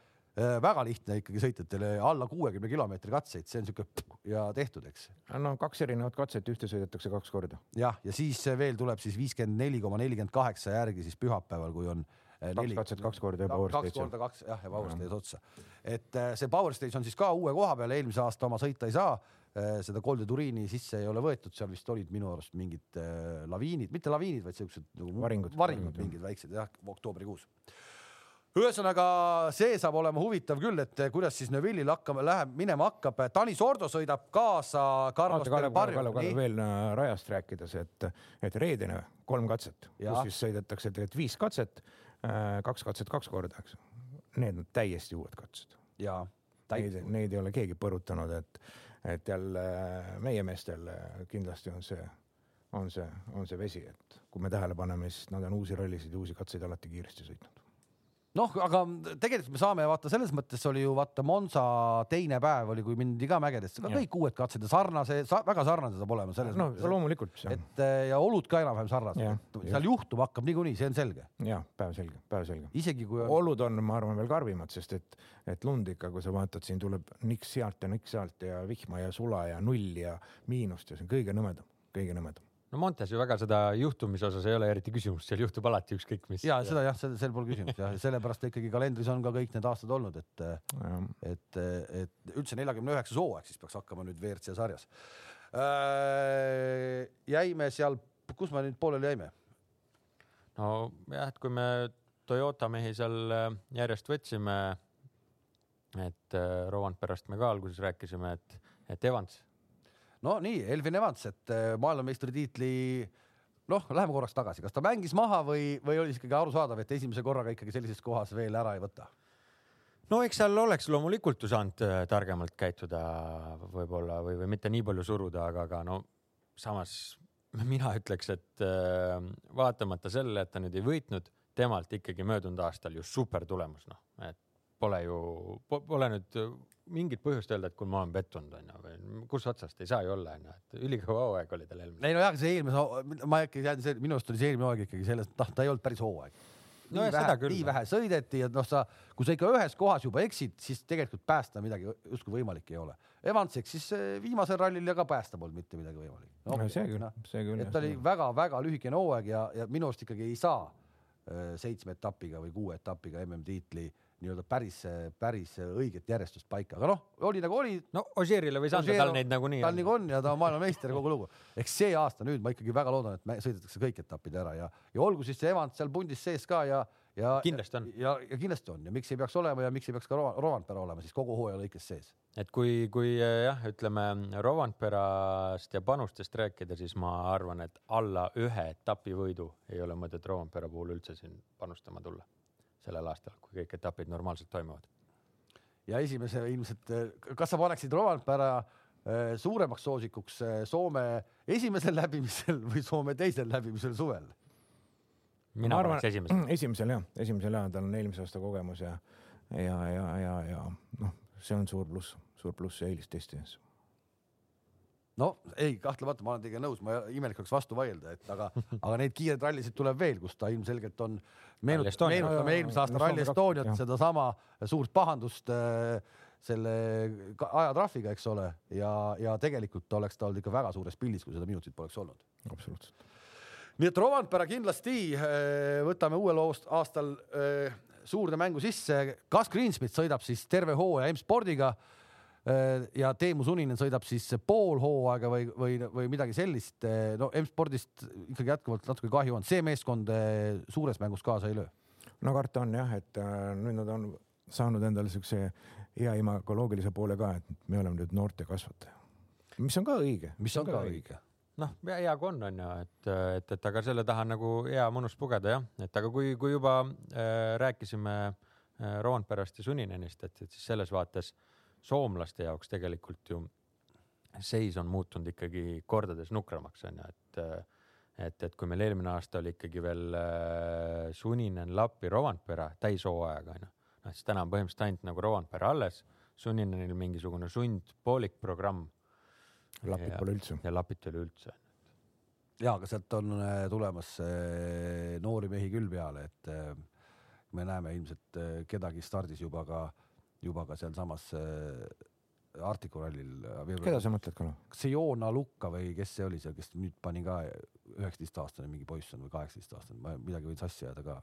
väga lihtne ikkagi sõitjatele alla kuuekümne kilomeetri katseid, see on siuke ja tehtud, eks. no kaks erinevat katset, ühte sõidetakse kaks korda. jah, ja siis veel tuleb siis viiskümmend neli koma nelikümmend kaheksa järgi siis pühapäeval, kui on äh, kaks neli, katset, kaks korda ja Power Stage. kaks korda kaks jah, ja Power Stage otsa. et see Power Stage on siis ka uue koha peal, eelmise aasta oma sõita ei saa Äh, seda Golde Turiini sisse ei ole võetud, seal vist olid minu arust mingid äh, laviinid, mitte laviinid, vaid siuksed nagu varingud, varingud mingid väiksed jah, oktoobrikuus. ühesõnaga, see saab olema huvitav küll, et kuidas siis Neville'il hakkama läheb, minema hakkab. Tanis Ordo sõidab kaasa veel äh, rajast rääkides, et, et reedene kolm katset, kus siis sõidetakse tegelikult viis katset, kaks katset kaks korda, eks. Need on täiesti uued katsed. Neid, neid ei ole keegi põrutanud, et et jälle meie meestel kindlasti on see, on see, on see vesi, et kui me tähele paneme, siis nad on uusi rallisid ja uusi katseid alati kiiresti sõitnud noh, aga tegelikult me saame vaata, selles mõttes oli ju vaata Monza teine päev oli, kui mindi ka mägedesse, kõik uued katsed ja sarnase sa,, väga sarnane saab olema selles no, mõttes. loomulikult. et eh, ja olud ka enam-vähem sarnased, seal juhtuma hakkab niikuinii, see on selge. ja päevselge, päevselge. isegi kui on... olud on, ma arvan, veel karmimad, sest et, et lund ikka, kui sa vaatad, siin tuleb niks sealt ja niks sealt ja vihma ja sula ja null ja miinust ja see on kõige nõmedam, kõige nõmedam no Montes ju väga seda juhtumise osas ei ole eriti küsimust, seal juhtub alati ükskõik mis. ja seda jah, sel pole küsimust jah, sellepärast ikkagi kalendris on ka kõik need aastad olnud, et, et, et üldse neljakümne üheksas hooaeg siis peaks hakkama nüüd WRC sarjas äh,. jäime seal, kus me nüüd pooleli jäime? nojah, et kui me Toyota mehi seal äh, järjest võtsime, et äh, Rovanperast me ka alguses rääkisime, et, et Evans no nii, Elvin Evans, et äh, maailmameistritiitli noh, läheme korraks tagasi, kas ta mängis maha või, või oli ikkagi arusaadav, et esimese korraga ikkagi sellises kohas veel ära ei võta? no eks seal oleks loomulikult ju saanud äh, targemalt käituda võib-olla või, või mitte nii palju suruda, aga, aga no samas mina ütleks, et äh, vaatamata sellele, et ta nüüd ei võitnud, temalt ikkagi möödunud aastal ju super tulemus, noh, et pole ju, pole nüüd mingit põhjust öelda, et kuule, ma olen pettunud, onju, või kus otsast ei saa ju olla, onju, et ülikõva hooaeg oli tal eelmine. ei no jah, see eelmise, ma ikkagi tean, see minu arust oli see eelmine hooaeg ikkagi selles, noh, ta ei olnud päris hooaeg. nii no, vähe, nii vähe sõideti ja noh, sa, kui sa ikka ühes kohas juba eksid, siis tegelikult päästa midagi justkui võimalik ei ole. Evans eksis eh, viimasel rallil ja ka päästa polnud mitte midagi võimalik no,. No, see küll no,, see küll. et ta oli väga-väga lühikene hooaeg ja, ja minu arust ikkagi ei saa äh, seitsme etapiga või kuue etapiga MM-tiitli äh, nii-öelda päris, päris õiget järjestust paika, aga noh, oli nagu oli. no Ožeerile võis anda, tal neid nagunii on. tal nagu on ja ta on maailmameister kogu lugu. eks see aasta nüüd ma ikkagi väga loodan, et sõidetakse kõik etapid ära ja, ja olgu siis see Evans seal pundis sees ka ja, ja kindlasti on. ja, ja kindlasti on ja miks ei peaks olema ja miks ei peaks ka Rovanpera olema siis kogu hooaja lõikes sees. et kui, kui jah, ütleme Rovanperast ja panustest rääkida, siis ma arvan, et alla ühe etapivõidu ei ole mõtet Rovanpera puhul üldse siin panustama tulla sellel aastal, kui kõik etapid normaalselt toimuvad. ja esimese ilmselt, kas sa paneksid Rovanpera äh, suuremaks soosikuks äh, Soome esimesel läbimisel või Soome teisel läbimisel suvel? mina arvan, arvan esimesel. esimesel jah, esimesel jah, tal on eelmise aasta kogemus ja, ja, ja, ja, ja noh, see on suur pluss, suur pluss ja eelis testi ees no ei, kahtlemata ma olen teiega nõus, ma imelik oleks vastu vaielda, et aga, aga neid kiireid rallisid tuleb veel, kus ta ilmselgelt on, meenutame eelmise aasta Rally Estoniat, sedasama suurt pahandust äh, selle ajatrahviga, eks ole, ja, ja tegelikult oleks ta olnud ikka väga suures pildis, kui seda minutit poleks olnud. absoluutselt. nii et Rovanpera kindlasti äh, võtame uuel aastal äh, suurde mängu sisse, kas Greensmith sõidab siis terve hooaja M-spordiga Äh, ja Teemu Suninen sõidab siis pool hooaega või, või, või midagi sellist. Äh, no M-spordist ikkagi jätkuvalt natuke kahju on, see meeskond äh, suures mängus kaasa ei löö. no karta on jah, et nüüd nad on saanud endale siukse hea imagoloogilise poole ka, et me oleme nüüd noorte kasvataja, mis on ka õige. mis on, on ka õige noh, hea kui on, on ju, et, et, et aga selle taha nagu hea mõnus pugeda jah, et aga kui, kui juba äh, rääkisime äh, Roandperast ja Suninenist, et, et siis selles vaates äh, soomlaste jaoks tegelikult ju seis on muutunud ikkagi kordades nukramaks onju, et et, et kui meil eelmine aasta oli ikkagi veel äh, Suninen, Lappi, Rovanpera täishooajaga onju, noh siis täna on põhimõtteliselt ainult nagu Rovanpera alles, Suninenil mingisugune sund poolik programm. Lapit pole üldse. ja Lapit ei ole üldse. ja, aga sealt on äh, tulemas äh, noori mehi küll peale, et me näeme ilmselt kedagi stardis juba ka äh, juba ka sealsamas äh, Arcticu rallil. Äh, keda sa mõtled, Kalev? kas see Joona Lukka või kes see oli seal, kes nüüd pani ka üheksateist aastane mingi poiss on või kaheksateist aastane, ma midagi võin sassi ajada ka.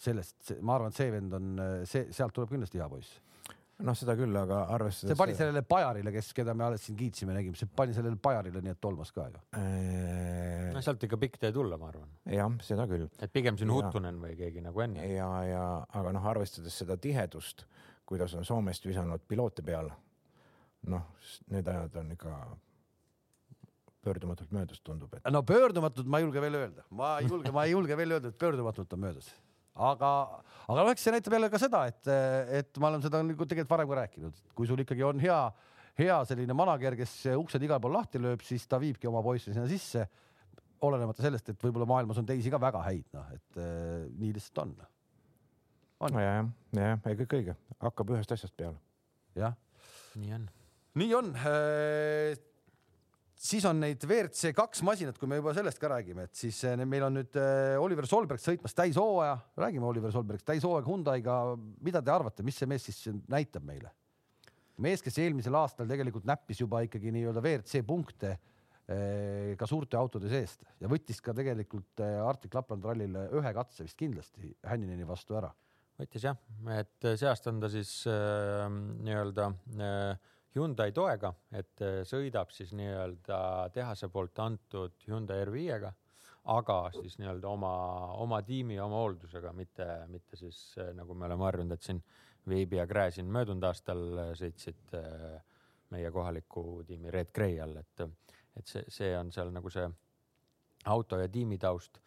sellest, ma arvan, et see vend on, äh, see, sealt tuleb kindlasti hea poiss noh, seda küll, aga arvestades. see pani sellele Pajarile, kes, keda me alles siin kiitsime, nägime, see pani sellele Pajarile, nii et tolmas ka ju eee.... no sealt ikka pikk tee tulla, ma arvan. jah, seda küll. et pigem siin Huttunen või keegi nagu enne. ja, ja aga noh, arvestades seda tihedust kuidas on Soomest visanud piloote peale. noh, need ajad on ikka pöördumatult möödas, tundub, et. no pöördumatult ma ei julge veel öelda, ma ei julge, ma ei julge veel öelda, et pöördumatult on möödas. aga, aga noh, eks see näitab jälle ka seda, et, et ma olen seda nagu tegelikult varem ka rääkinud, kui sul ikkagi on hea, hea selline manager, kes uksed igal pool lahti lööb, siis ta viibki oma poisse sinna sisse. olenemata sellest, et võib-olla maailmas on teisi ka väga häid, noh, et äh, nii lihtsalt on on. ja, jah, jah, ei kõik õige, hakkab ühest asjast peale. jah, nii on. nii on. Äh, siis on neid WRC kaks masinat, kui me juba sellest ka räägime, et siis äh, meil on nüüd äh, Oliver Solberg sõitmas täishooaja, räägime Oliver Solbergist, täishooaega Hyundai'ga, mida te arvate, mis see mees siis näitab meile? mees, kes eelmisel aastal tegelikult näppis juba ikkagi nii-öelda WRC punkte ka suurte autode seest ja võttis ka tegelikult Arctic Lapland rallil ühe katse vist kindlasti Hännini vastu ära võttis jah, et see aasta on ta siis äh, nii-öelda äh, Hyundai toega, et äh, sõidab siis nii-öelda tehase poolt antud Hyundai R5-ga, aga siis nii-öelda oma, oma tiimi, oma hooldusega, mitte, mitte siis äh, nagu me oleme harjunud, et siin Veebi ja Gräzin möödunud aastal äh, sõitsid äh, meie kohaliku tiimi Red Gray all, et, et see, see on seal nagu see auto ja tiimi taust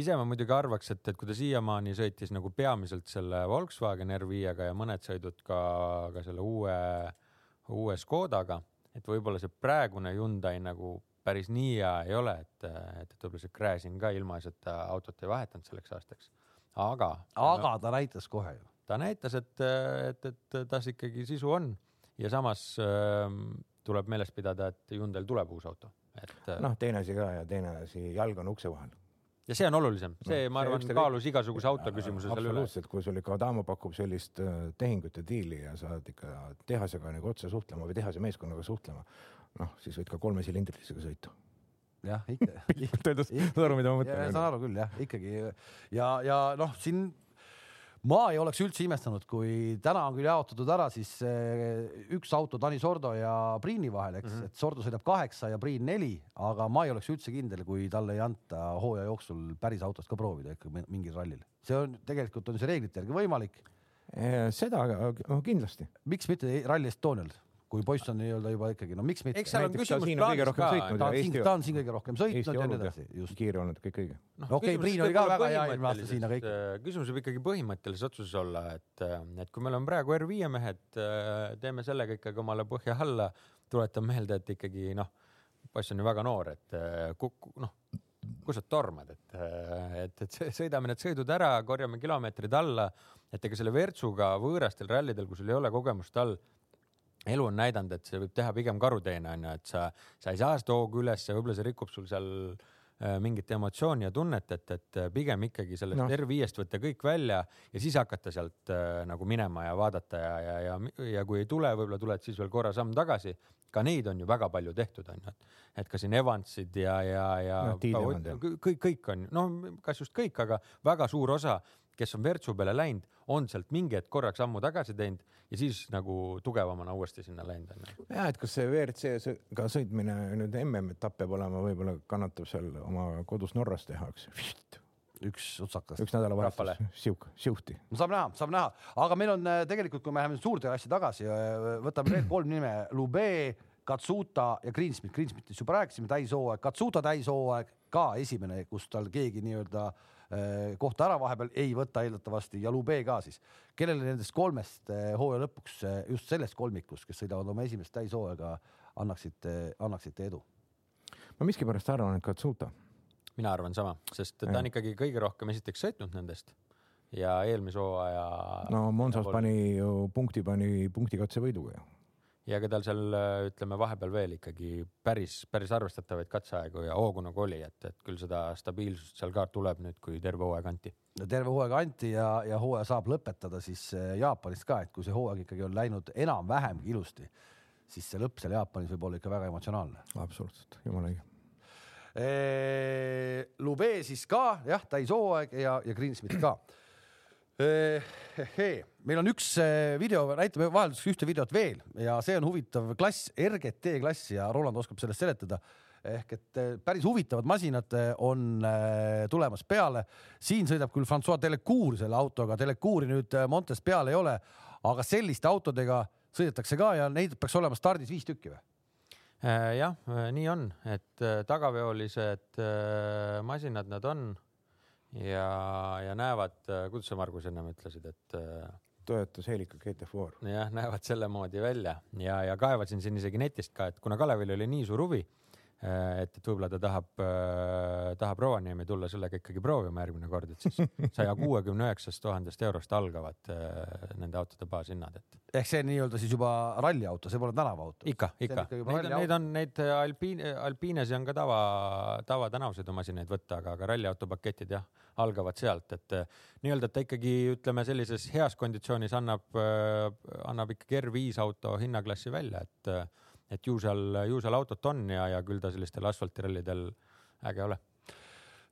ise ma muidugi arvaks, et, et kui ta siiamaani sõitis nagu peamiselt selle Volkswagen R5-ga ja mõned sõidud ka, ka selle uue, uue Škodaga, et võib-olla see praegune Hyundai nagu päris nii hea ei ole, et, et, et võib-olla see Gräzin ka ilmaasjata autot ei vahetanud selleks aastaks. aga. aga ta näitas kohe ju. ta näitas, et, et, et tas ikkagi sisu on ja samas äh, tuleb meeles pidada, et Hyundai'l tuleb uus auto, et. noh, teine asi ka ja teine asi, jalg on ukse vahel ja see on olulisem, see no,, ma arvan, kaalus igasuguse auto küsimuse seal üle. absoluutselt, kui sul ikka Adamo pakub sellist äh, tehingut ja diili ja sa oled ikka tehasega nagu otse suhtlema või tehase meeskonnaga suhtlema, noh, siis võid ka kolmesilindrilisega sõita jah, ikka. piltlikult öeldes, saad aru, mida ma mõtlen? saan aru küll jah, ikkagi ja, ja noh, siin ma ei oleks üldse imestanud, kui täna on küll jaotatud ära siis eh, üks auto Tanis Sordo ja Priini vahel, eks mm, -hmm. et Sordo sõidab kaheksa ja Priin neli, aga ma ei oleks üldse kindel, kui talle ei anta hooaja jooksul päris autost ka proovida ikka mingil rallil. see on tegelikult on see reeglite järgi võimalik. Eh, seda kindlasti. miks mitte Rally Estonial? Kui poiss on nii-öelda juba ikkagi, no miks mitte. eks seal on küsimus plaanis ka. ta on siin, ta on siin kõige rohkem sõitnud ja nii edasi. just. kiire olnud, kõik õige. noh, okei, Priin oli ka väga hea eelmine aasta siin, aga ikka. Äh, küsimus võib ikkagi põhimõttelises otsuses olla, et, äh, et kui meil on praegu R5 mehed, äh, teeme sellega ikkagi omale põhja alla, tuletan meelde, et ikkagi noh, poiss on ju väga noor, et noh, kus sa tormad, et, et, et sõidame need sõidud ära, korjame kilomeetrid alla, et ega selle Virtsuga võõrastel rallidel, kui sul ei ole kogemust all, elu on näidanud, et see võib teha pigem karuteene onju, et sa, sa ei saa seda hoogu üles ja võib-olla see rikub sul seal äh, mingit emotsiooni ja tunnet, et, et pigem ikkagi sellest no. R5-st võtta kõik välja ja siis hakata sealt äh, nagu minema ja vaadata ja, ja, ja, ja kui ei tule, võib-olla tuled siis veel korra samm tagasi ka neid on ju väga palju tehtud, on ju, et, et ka siin Evansid ja, ja, ja no, kõik, kõik on, no kas just kõik, aga väga suur osa, kes on Virtsu peale läinud, on sealt mingi hetk korraks ammu tagasi teinud ja siis nagu tugevamana uuesti sinna läinud on ju. ja et kas see WRC-ga sõitmine nüüd MM-etapp peab olema, võib-olla kannatab seal oma kodus Norras teha, eks üks otsakas. üks nädalavahetus, sihuke, siuhti. saab näha, saab näha, aga meil on äh, tegelikult, kui me läheme suurte asja tagasi, äh, võtame need kolm nime, Lube, Katsuta ja Greensmith. Greensmithist juba rääkisime, täishooaeg, Katsuta täishooaeg ka esimene, kus tal keegi nii-öelda äh, kohta ära vahepeal ei võta eeldatavasti ja Lube ka siis. kellele nendest kolmest hooaja lõpuks just sellest kolmikust, kes sõidavad oma esimest täishooaega, annaksite, annaksite edu? ma miskipärast arvan, et Katsuta mina arvan sama, sest ta on ikkagi kõige rohkem esiteks sõitnud nendest ja eelmise hooaja. no Monsas pani ju punkti, pani punktikatse-võiduga ju. Ja ega tal seal ütleme vahepeal veel ikkagi päris, päris arvestatavaid katseaegu ja hoogu nagu oli, et, et küll seda stabiilsust seal ka tuleb nüüd, kui terve hooaeg anti. no terve hooaeg anti ja, ja hooaja saab lõpetada siis äh, Jaapanist ka, et kui see hooaeg ikkagi on läinud enam-vähem ilusti, siis see lõpp seal Jaapanis võib olla ikka väga emotsionaalne. absoluutselt, jumala õige Lube siis ka jah, täishooaeg ja, ja Greensmith ka. Meil on üks video, näitame vahelduseks ühte videot veel ja see on huvitav klass, RGT klass ja Roland oskab sellest seletada ehk et päris huvitavad masinad on tulemas peale. siin sõidab küll Francois Delecour selle autoga, Delecouri nüüd Montes peal ei ole, aga selliste autodega sõidetakse ka ja neid peaks olema stardis viis tükki või? Jah, nii on, et tagaveolised masinad nad on ja, ja näevad, kuidas sa, Margus, ennem ütlesid, et Toyota Celica GT4. jah, näevad selle moodi välja ja, ja kaevasin siin isegi netist ka, et kuna Kalevil oli nii suur huvi Äh, et, et võib-olla ta tahab, äh, tahab Rovaniemi tulla sellega ikkagi proovima järgmine kord, et siis saja kuuekümne üheksast tuhandest eurost algavad äh, nende autode baashinnad, et. ehk see nii-öelda siis juba ralliauto, see pole tänavaauto? ikka, ikka. Neid, neid on, neid Alpine, Alpinesi on ka tava, tava tänavasõidumasinaid võtta, aga, aga ralliauto paketid jah, algavad sealt, et nii-öelda, et ta ikkagi ütleme, sellises heas konditsioonis annab, annab ikkagi R5 auto hinnaklassi välja, et et ju seal, ju seal autot on ja, ja küll ta sellistel asfaltirallidel äge ole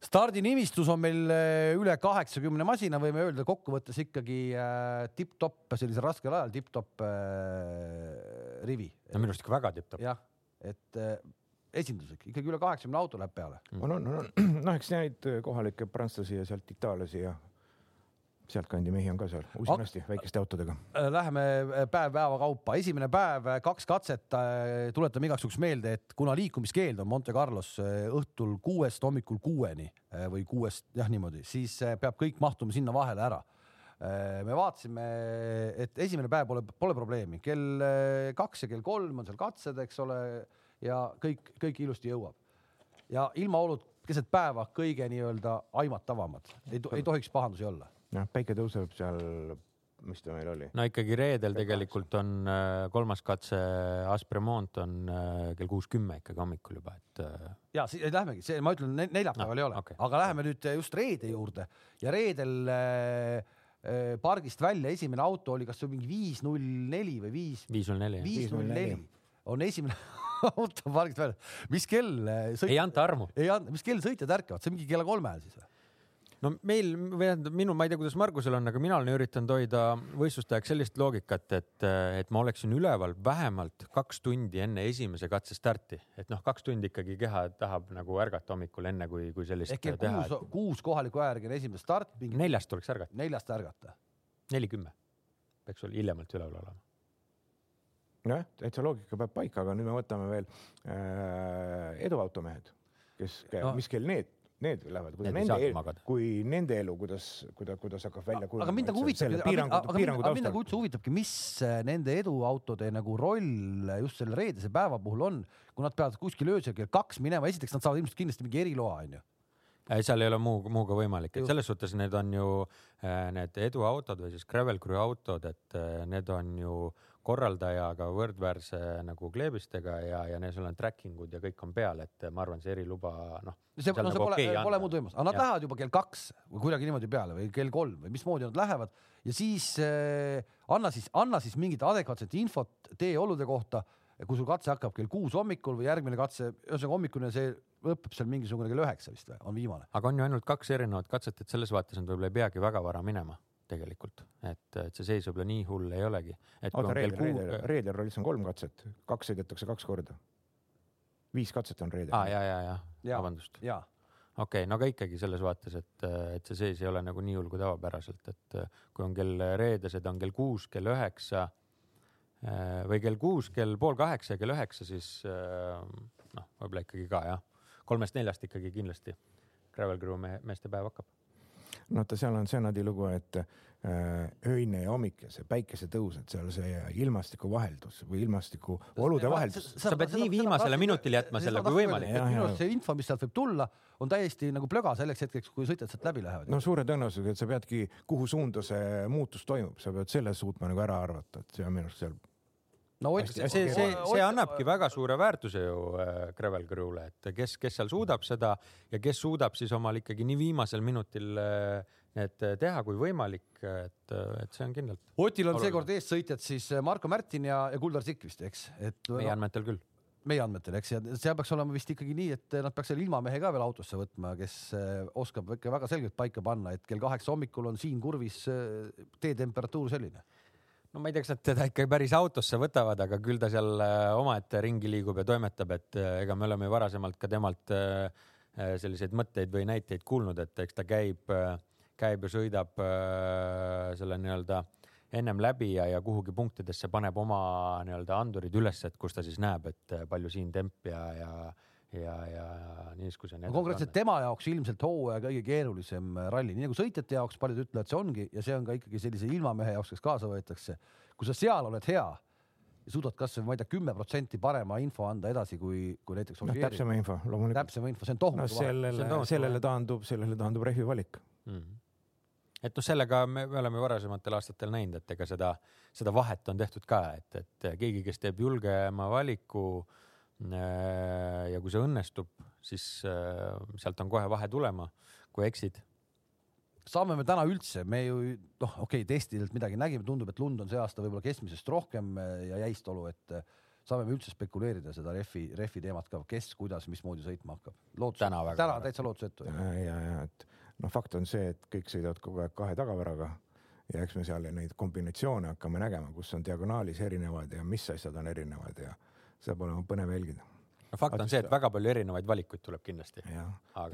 stardinimistus on meil äh, üle kaheksakümne masina, võime öelda kokkuvõttes ikkagi äh, tipp-topp sellisel raskel ajal tipp-topp äh, rivi. no minu arust ikka väga tipp-topp. jah, et äh, esinduslik, ikkagi üle kaheksakümne auto läheb peale mm.. on, on, on, noh, eks neid kohalikke prantslasi ja sealt itaallasi ja sealtkandi mehi on ka seal usinasti väikeste autodega. Äh, läheme äh, päev päeva kaupa, esimene päev, äh, kaks katset. tuletame igaks juhuks meelde, et kuna liikumiskeeld on Monte Carlos õhtul kuuest hommikul kuueni või kuuest jah, niimoodi, siis peab kõik mahtuma sinna vahele ära. me vaatasime, et esimene päev pole, pole probleemi, kell kaks ja kell kolm on seal katsed, eks ole, ja kõik, kõik ilusti jõuab. ja ilmaolud keset päeva kõige nii-öelda aimatavamad, ei, ei tohiks pahandusi olla jah, päike tõuseb seal, mis ta meil oli? no ikkagi reedel tegelikult on äh, kolmas katse Aspremont on äh, kell kuus kümme ikkagi hommikul juba, et. Äh, ja siis lähmegi, see, ma ütlen, neljapäeval no, ei ole okay., aga läheme nüüd just reede juurde ja reedel äh, pargist välja esimene auto oli, kas see oli mingi viis null neli või viis? viis null neli. viis null neli on esimene auto pargist välja. mis kell sõit...? ei anta armu. ei anta, mis kell sõitjad ärkavad, see on mingi kella kolme ajal siis või? No meil või tähendab minu, ma ei tea, kuidas Margusel on, aga mina olen üritanud hoida võistluste ajaks sellist loogikat, et, et ma oleksin üleval vähemalt kaks tundi enne esimese katse starti, et noh, kaks tundi ikkagi keha tahab nagu ärgata hommikul enne kui, kui sellist ehk teha. kuus, kuus kohaliku aja järgi on esimene start mingi.... neljast tuleks ärgata. neljast ärgata. neli kümme peaks ol, hiljemalt üleval olema nojah, täitsa loogika peab paika, aga nüüd me võtame veel äh, eduautomehed, kes no., mis kell need need lähevad, kuidas nende elu, kui nende elu, kuidas, kuidas, kuidas hakkab välja kujunema. aga mind nagu huvitabki, aga, mind nagu üldse huvitabki, mis äh, nende eduautode nagu roll just selle reedese päeva puhul on, kui nad peavad kuskil öösel kell kaks minema, esiteks nad saavad ilmselt kindlasti mingi eriloa, onju ei, seal ei ole muu, muuga võimalik, et selles suhtes need on ju äh, need eduautod või siis gravel crew autod, et äh, need on ju korraldajaga võrdväärse nagu kleebistega ja, ja neil sul on tracking ud ja kõik on peal, et ma arvan, see eriluba noh. see, no, see nagu pole okay, pole muud võimalust, aga nad ja. lähevad juba kell kaks või kuidagi niimoodi peale või kell kolm või mismoodi nad lähevad ja siis äh, anna siis, anna siis mingit adekvaatset infot teeolude kohta. kui sul katse hakkab kell kuus hommikul või järgmine katse, ühesõnaga hommikune see lõpeb seal mingisugune kell üheksa vist või on viimane. aga on ju ainult kaks erinevat katset, et selles vaates nad võib-olla ei peagi väga vara minema tegelikult, et, et see seis võib-olla nii hull ei olegi. oota, reedel, reedel, reedel rallis on kolm katset, kaks sõidetakse kaks korda. viis katset on reedel. aa ja, ja, ja, ja., vabandust. okei okay,, no aga ikkagi selles vaates, et, et see seis ei ole nagu nii hull kui tavapäraselt, et kui on kell reedesed on kell kuus, kell üheksa eh, või kell kuus, kell pool kaheksa ja kell üheksa, siis eh, noh, võib-olla ikkagi ka jah, kolmest-neljast ikkagi kindlasti Gravel Crew meeste päev hakkab vaata, seal on see nadilugu, et äh, öine ja hommik ja see päikesetõus, et seal see ilmastiku vaheldus või ilmastiku olude vaheldus. sa pead nii viimasele minutile jätma selle kui võimalik. minu arust see info, mis sealt võib tulla, on täiesti nagu plöga selleks hetkeks, kui sõitjad sealt läbi lähevad. no suure tõenäosusega, et sa peadki, kuhu suunda see muutus toimub, sa pead selle suutma nagu ära arvata, et see on minu arust seal no see, see, see, see annabki väga suure väärtuse ju äh, Gravel Crew'le, et kes, kes seal suudab seda ja kes suudab siis omal ikkagi nii viimasel minutil äh, need teha kui võimalik, et, et see on kindlalt. Otil on seekord eessõitjad siis Marko Märtin ja, ja Kuldar Sikk vist, eks, et. meie no, andmetel küll. meie andmetel, eks, ja seal peaks olema vist ikkagi nii, et nad peaks selle ilmamehe ka veel autosse võtma, kes äh, oskab ikka väga selgelt paika panna, et kell kaheksa hommikul on siin kurvis teetemperatuur selline no ma ei tea, kas nad teda ikka päris autosse võtavad, aga küll ta seal äh, omaette ringi liigub ja toimetab, et äh, ega me oleme varasemalt ka temalt äh, selliseid mõtteid või näiteid kuulnud, et eks ta käib, käib ja sõidab selle nii-öelda ennem läbi ja, ja kuhugi punktidesse paneb oma nii-öelda andurid üles, et kus ta siis näeb, et palju siin temp ja, ja ja, ja niisuguse. No, konkreetselt tema jaoks ilmselt hooaja kõige keerulisem ralli, nii nagu sõitjate jaoks paljud ütlevad, see ongi ja see on ka ikkagi sellise ilmamehe jaoks, kes kaasa võetakse. kui sa seal oled hea ja suudad kasvõi ma ei tea, kümme protsenti parema info anda edasi, kui, kui näiteks. noh, täpsema info, loomulikult. täpsema info, see on tohutu no,. sellele, sellele taandub, sellele taandub rehvi valik mm. -hmm et noh, sellega me, me oleme varasematel aastatel näinud, et ega seda, seda vahet on tehtud ka, et, et keegi, kes teeb julgema valiku Äh, ja kui see õnnestub, siis äh, sealt on kohe vahe tulema, kui eksid. saame me täna üldse, me ju noh, okei okay,, testidelt midagi nägime, tundub, et lund on see aasta võib-olla keskmisest rohkem äh, ja jäist olu, et saame me üldse spekuleerida seda refi, refi teemat ka, kes, kuidas, mismoodi sõitma hakkab. täna, täna täitsa lootusetu. ja, ja, ja et noh, fakt on see, et kõik sõidavad kogu aeg kahe tagaväraga ja eks me seal neid kombinatsioone hakkame nägema, kus on diagonaalis erinevad ja mis asjad on erinevad ja saab olema põnev jälgida no fakt on see, et väga palju erinevaid valikuid tuleb kindlasti.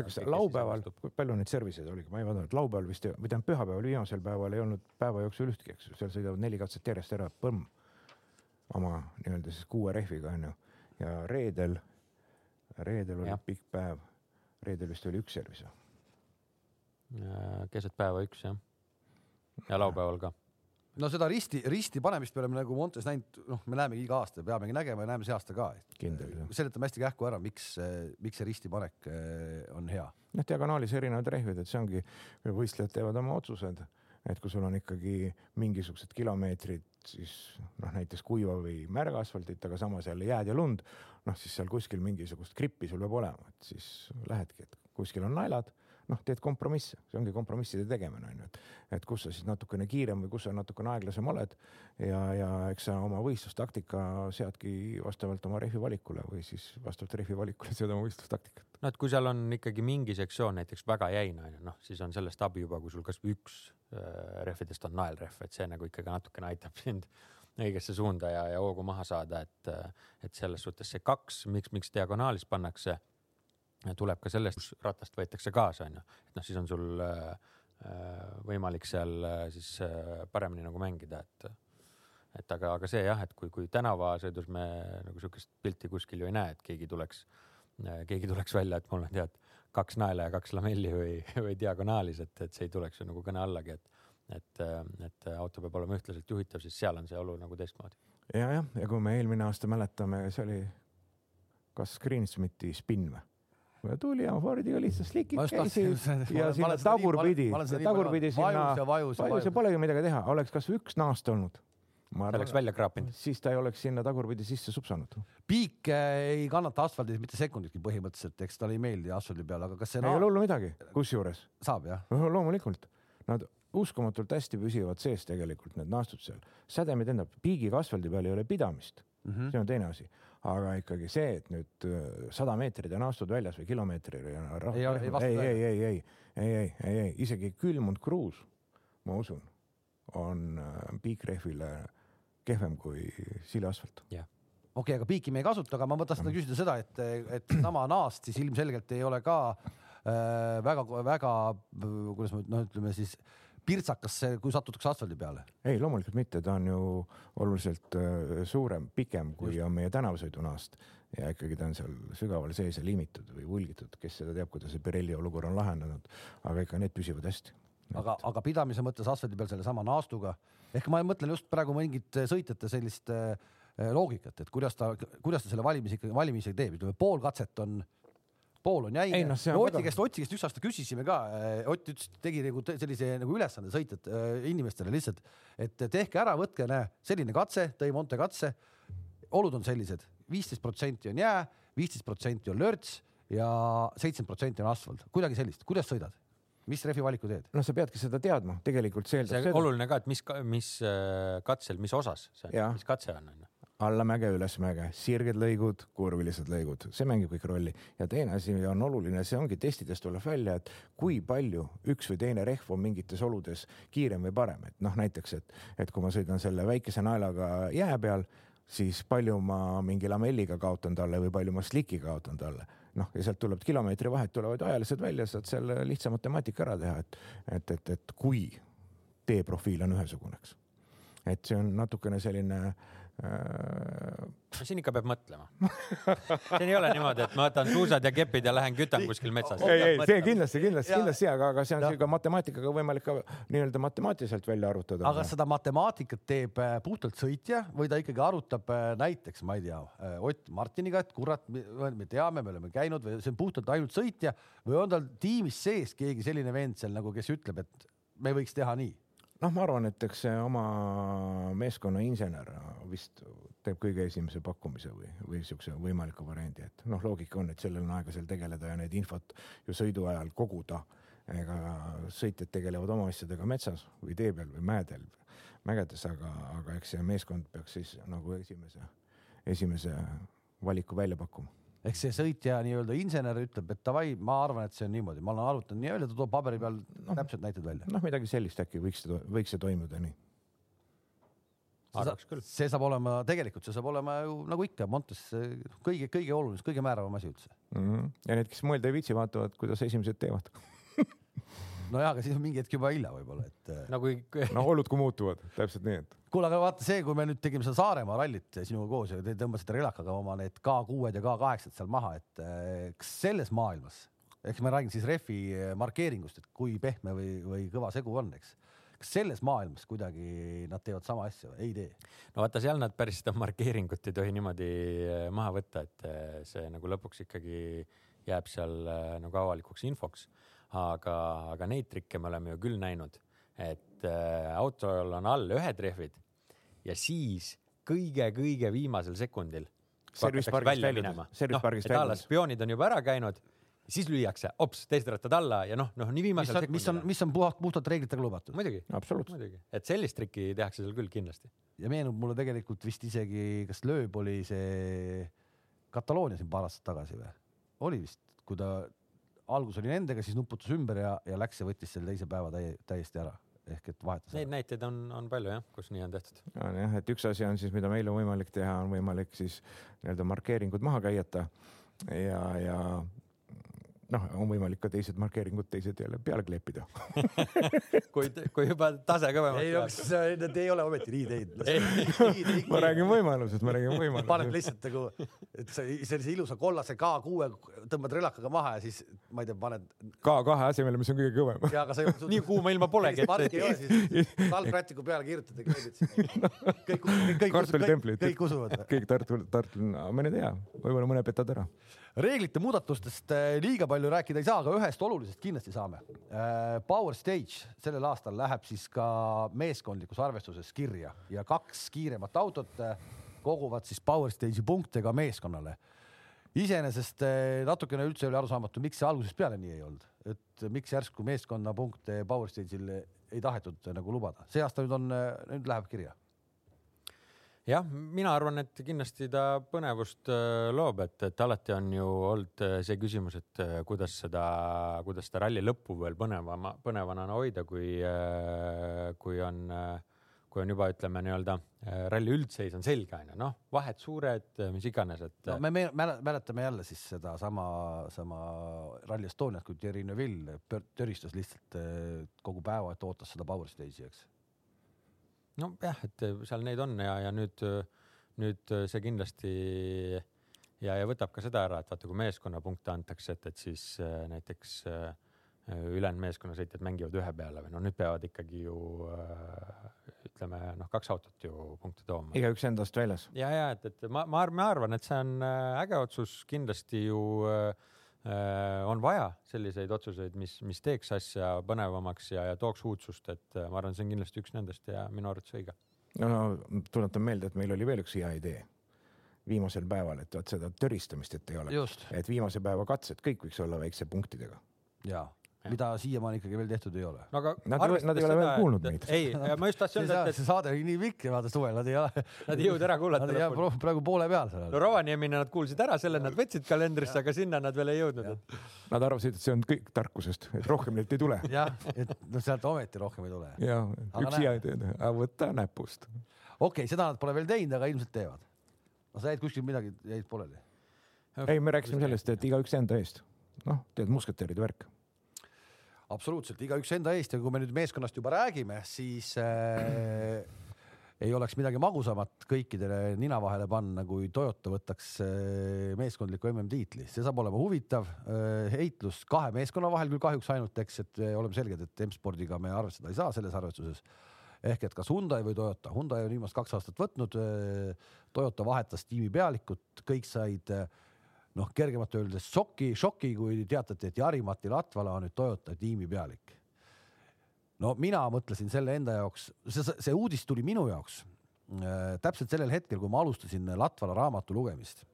kas laupäeval, palju neid service'id oligi, ma ei vaadanud, laupäeval vist või tähendab pühapäeval, viimasel päeval ei olnud päeva jooksul ühtki, eks ju, seal sõidavad neli katset järjest ära, põmm. oma nii-öelda siis kuue rehviga onju ja reedel, reedel oli ja. pikk päev, reedel vist oli üks service. keset päeva üks jah, ja laupäeval ka no seda risti, risti panemist me oleme nagu Montes näinud, noh, me näemegi iga aasta, peamegi nägema ja näeme see aasta ka. seletame hästi kähku ära, miks, miks see risti panek eh, on hea. noh, diagonaalis erinevad rehvid, et see ongi, võistlejad teevad oma otsused, et kui sul on ikkagi mingisugused kilomeetrid, siis noh, näiteks kuiva või märga asfaltit, aga samas jälle jääd ja lund, noh siis seal kuskil mingisugust grippi sul peab olema, et siis lähedki, et kuskil on naelad noh, teed kompromisse, see ongi kompromisside tegemine on ju, et, et kus sa siis natukene kiirem või kus sa natukene aeglasem oled ja, ja eks sa oma võistlustaktika seadki vastavalt oma rehvi valikule või siis vastavalt rehvi valikule sead oma võistlustaktikat. no et kui seal on ikkagi mingi sektsioon näiteks väga jäine on ju, noh, siis on sellest abi juba, kui sul kasvõi üks äh, rehvidest on naelrehv, et see nagu ikkagi natukene aitab sind õigesse suunda ja, ja hoogu maha saada, et, et selles suhtes see kaks, miks, miks diagonaalis pannakse tuleb ka sellest, kus ratast võetakse kaasa, onju, et noh, siis on sul äh, äh, võimalik seal äh, siis paremini nagu mängida, et et aga, aga see jah, et kui, kui tänavasõidus me nagu sihukest pilti kuskil ju ei näe, et keegi tuleks, keegi tuleks välja, et mul on tead kaks naela ja kaks lamelli või, või diagonaalis, et, et see ei tuleks ju nagu kõne allagi, et et, et auto peab olema ühtlaselt juhitav, siis seal on see olu nagu teistmoodi. ja, jah, ja kui me eelmine aasta mäletame, see oli kas Greensmiti spinn või? Tuli ja Fordiga lihtsalt slikid käisid ja sinna tagurpidi tagurpidi sinna vajus ja polegi midagi teha oleks kasvõi üks naast olnud? Ma ta oleks välja kraapinud. siis ta ei oleks sinna tagurpidi sisse supsanud. Piik ei kannata asfaldis mitte sekunditki põhimõtteliselt, eks talle ei meeldi asfaldi peal, aga kas see ei ole hullu midagi kusjuures. Saab jah? loomulikult. Nad uskumatult hästi püsivad sees tegelikult need naastud seal. Sädemid tähendab piigiga asfaldi peal ei ole pidamist. Mhm. see on teine asi aga ikkagi see et nüüd äh, sada meetrit ja naastud väljas või kilomeetri ja rah- Ei ei ei, ei, ei, ei, ei, ei, ei, ei, isegi külmunud kruus, ma usun, on äh, piikrehvile kehvem kui sileasfalt. okei okay,, aga piiki me ei kasuta, aga ma mõtlen seda küsida seda, et, et sama naast siis ilmselgelt ei ole ka äh, väga-väga, kuidas ma noh, ütleme siis pirtsakas, kui satutakse asfaldi peale. ei, loomulikult mitte, ta on ju oluliselt äh, suurem, pikem kui Just. On meie tänavasõidunaast ja ikkagi ta on seal sügaval sees ja liimitud või vulgitud, kes seda teab, kuidas see Pirelli olukorra on lahendanud, aga ikka need püsivad hästi. aga, aga pidamise mõttes asfaldi peal sellesama naastuga ehk ma mõtlen just praegu mingit sõitjate sellist äh, loogikat, et kuidas ta, kuidas ta selle valimise ikkagi, valimise teeb, ütleme pool katset on, pool on jäine. On Oti käest, Oti käest üks aasta küsisime ka, Ott ütles, tegi nagu sellise nagu ülesande sõitjad äh, inimestele lihtsalt, et tehke ära, võtke, näe, selline katse, tõi Monte katse, olud on sellised, viisteist protsenti on jää, viisteist protsenti on lörts ja seitsekümmend protsenti on asfalt, kuidagi sellist, kuidas sõidad, mis rehvi valiku teed? noh, sa peadki seda teadma, tegelikult see see eeldab oluline ka, et mis, mis äh, katsel, mis osas see on, mis katse on, onju. allamäge, ülesmäge, sirged lõigud, kurvilised lõigud, see mängib kõik rolli ja teine asi on oluline, see ongi testidest tuleb välja, et kui palju üks või teine rehv on mingites oludes kiirem või parem, et noh, näiteks, et, et kui ma sõidan selle väikese naelaga jää peal, siis palju ma mingi lamelliga kaotan talle või palju ma slikiga kaotan talle. noh, ja sealt tuleb kilomeetri vahet tulevad ajalised välja, saad selle lihtsa matemaatika ära teha, et, et, et, et kui teeprofiil on ühesugune, eks. et see on natukene selline äh, no siin ikka peab mõtlema. siin ei ole niimoodi, et ma võtan suusad ja kepid ja lähen kütan kuskil metsas. ei, ei, see kindlasti, kindlasti, Ja- kindlasti, aga, aga see on Jah. ka matemaatikaga võimalik ka nii-öelda matemaatiliselt välja arvutada. aga kas seda matemaatikat teeb äh, puhtalt sõitja või ta ikkagi arutab äh, näiteks, ma ei tea, Ott Martiniga, et kurat, me teame, me oleme käinud või see on puhtalt ainult sõitja või on tal tiimis sees keegi selline vend seal nagu, kes ütleb, et me võiks teha nii? noh, ma arvan, et eks see oma meeskonna insener vist teeb kõige esimese pakkumise või, või siukse võimaliku variandi, et noh, loogika on, et sellel on aega seal tegeleda ja neid infot ju sõidu ajal koguda. ega sõitjad tegelevad oma asjadega metsas või tee peal või mäedel, mägedes, aga, aga eks see meeskond peaks siis nagu esimese, esimese valiku välja pakkuma. Ehk see sõitja nii-öelda insener ütleb, et davai, ma arvan, et see on niimoodi, ma olen arvutanud nii välja, ta toob paberi peal täpsed näited välja. noh, midagi sellist äkki võiks, võiks see toimuda nii. see saab olema, tegelikult see saab olema ju nagu ikka Montes äh, kõige, kõige olulisem, kõige määravam asi üldse. mm. -hmm. ja need, kes mõelda ei viitsi, vaatavad, kuidas esimesed teevad. nojah, aga siis on mingi hetk juba hilja võib-olla, et äh, no kui, no olud kui muutuvad, täpselt nii, et kuule, aga vaata see, kui me nüüd tegime seda Saaremaa rallit sinuga koos ja te tõmbasite relakaga oma need K6-d ja K8-d seal maha, et eh, kas selles maailmas, eks ma räägin siis rehvi eh, markeeringust, et kui pehme või, või kõva segu on, eks. kas selles maailmas kuidagi nad teevad sama asja või ei tee? no vaata, seal nad päris seda markeeringut ei tohi niimoodi äh, maha võtta, et see nagu lõpuks ikkagi jääb seal nagu avalikuks infoks. aga, aga neid trikke me oleme ju küll näinud, et äh, autol on all ühed rehvid ja siis kõige-kõige viimasel sekundil. Service pargist väljudes. Service noh, pargist et a la väljudes. spioonid on juba ära käinud, siis lüüakse hops teised rattad alla ja noh, noh nii viimasel on, mis on, mis on puhalt, puhtalt reeglitega lubatud? muidugi, muidugi, et sellist trikki tehakse seal küll kindlasti. ja meenub mulle tegelikult vist isegi, kas Lööb oli see Kataloonia siin paar aastat tagasi või? oli vist, kui ta algus oli nendega, siis nuputas ümber ja, ja läks ja võttis selle teise päeva täie, täiesti ära ehk et vahetas Neid näiteid on, on palju jah, kus nii on tehtud. on jah, et üks asi on siis, mida meil on võimalik teha, on võimalik siis nii-öelda markeeringud maha käiata ja, ja noh, on võimalik ka teised markeeringud teised jälle peale kleepida. kui, kui juba tase kõvemaks ei no kas läheb. nad ei ole ometi nii teinud? ma räägin võimalused, ma räägin paned võimalused. lihtsalt nagu, et sa sellise ilusa kollase K6 tõmbad relakaga maha ja siis ma ei tea, paned K2 asemele, mis on kõige kõvem. ja aga sa ei nii kuuma ilma polegi, parki ei ole, siis talvrätiku peale kirjutad ja kleebid sinna. kõik, kõik, kõik, kõik, usuvad. kõik Tartu, Tartu, ma ei tea, võib-olla mõne petad ära. Reeglite muudatustest äh, liiga palju rääkida ei saa, aga ühest olulisest kindlasti saame. Äh, Power Stage sellel aastal läheb siis ka meeskondlikus arvestuses kirja ja kaks kiiremat autot äh, koguvad siis Power Stage'i punkte ka meeskonnale. iseenesest natukene üldse oli arusaamatu, miks see algusest peale nii ei olnud, et miks järsku meeskonna punkte Power Stage'il ei tahetud nagu lubada, see aasta nüüd on, nüüd läheb kirja jah, mina arvan, et kindlasti ta põnevust äh, loob, et, et alati on ju olnud äh, see küsimus, et äh, kuidas seda, kuidas seda ralli lõppu veel põnevama, põnevana hoida, kui, kui on, kui on juba ütleme nii-öelda ralli üldseis on selge, onju, noh, vahed suured, mis iganes, et no,. me mäletame jälle siis sedasama, sama Rally Estoniat, kui Thierry Neuville töristas lihtsalt kogu päeva, et ootas seda power stage'i, eks nojah, et äh, seal neid on ja, ja nüüd, nüüd äh, see kindlasti ja, ja võtab ka seda ära, et vaata, kui meeskonnapunkte antakse, et, et siis äh, näiteks ülejäänud meeskonnasõitjad mängivad ühe peale või no nüüd peavad ikkagi ju ütleme noh, kaks autot ju punkte tooma. igaüks endast väljas. ja, ja et, et ma, ma, ma arvan, et see on äge otsus kindlasti ju Äh, on vaja selliseid otsuseid, mis, mis teeks asja põnevamaks ja, ja tooks uudsust, et äh, ma arvan, see on kindlasti üks nendest ja minu arvates õige. no, no tuletan meelde, et meil oli veel üks hea idee viimasel päeval, et vot seda töristamist, et ei ole, et viimase päeva katsed kõik võiks olla väikse punktidega. ja mida siiamaani ikkagi veel tehtud ei ole. no aga nad, nad ei ole veel kuulnud meid. ei, ma just tahtsin öelda, et, see saade oli nii pikk ja vaata suvel nad ei ole. Nad ei jõudnud ära kuulata. Nad jäävad praegu poole peal seal. no Rovaniemini nad kuulsid ära, selle nad võtsid kalendrisse, aga sinna nad veel ei jõudnud. Nad arvasid, et see on kõik tarkusest, et rohkem neilt ei tule. jah, et noh, sealt ometi rohkem ei tule. ja, üks hea idee, võta näpust. okei okay,, seda nad pole veel teinud, aga ilmselt teevad. no sa jäid kuskil midagi, jäid pooleli? ei, me rääkisime sellest, et igaüks enda eest. noh, tead, musketääride värk absoluutselt, igaüks enda eest. Ja kui me nüüd meeskonnast juba räägime, siis äh, ei oleks midagi magusamat kõikidele nina vahele panna, kui Toyota võtaks äh, meeskondliku MM-tiitli, see saab olema huvitav äh, heitlus kahe meeskonna vahel küll kahjuks ainult, eks, et äh, oleme selged, et M-spordiga me arvestada ei saa selles arvestuses. Ehk et kas Hyundai või Toyota, Hyundai on viimased kaks aastat võtnud, Toyota vahetas tiimi pealikut, kõik said äh, noh, kergemalt öeldes šoki, šoki, kui teatati, et Jari-Mati Latvala on nüüd Toyota tiimi pealik. no mina mõtlesin selle enda jaoks, see, see uudis tuli minu jaoks äh, täpselt sellel hetkel, kui ma alustasin Latvala raamatu lugemist.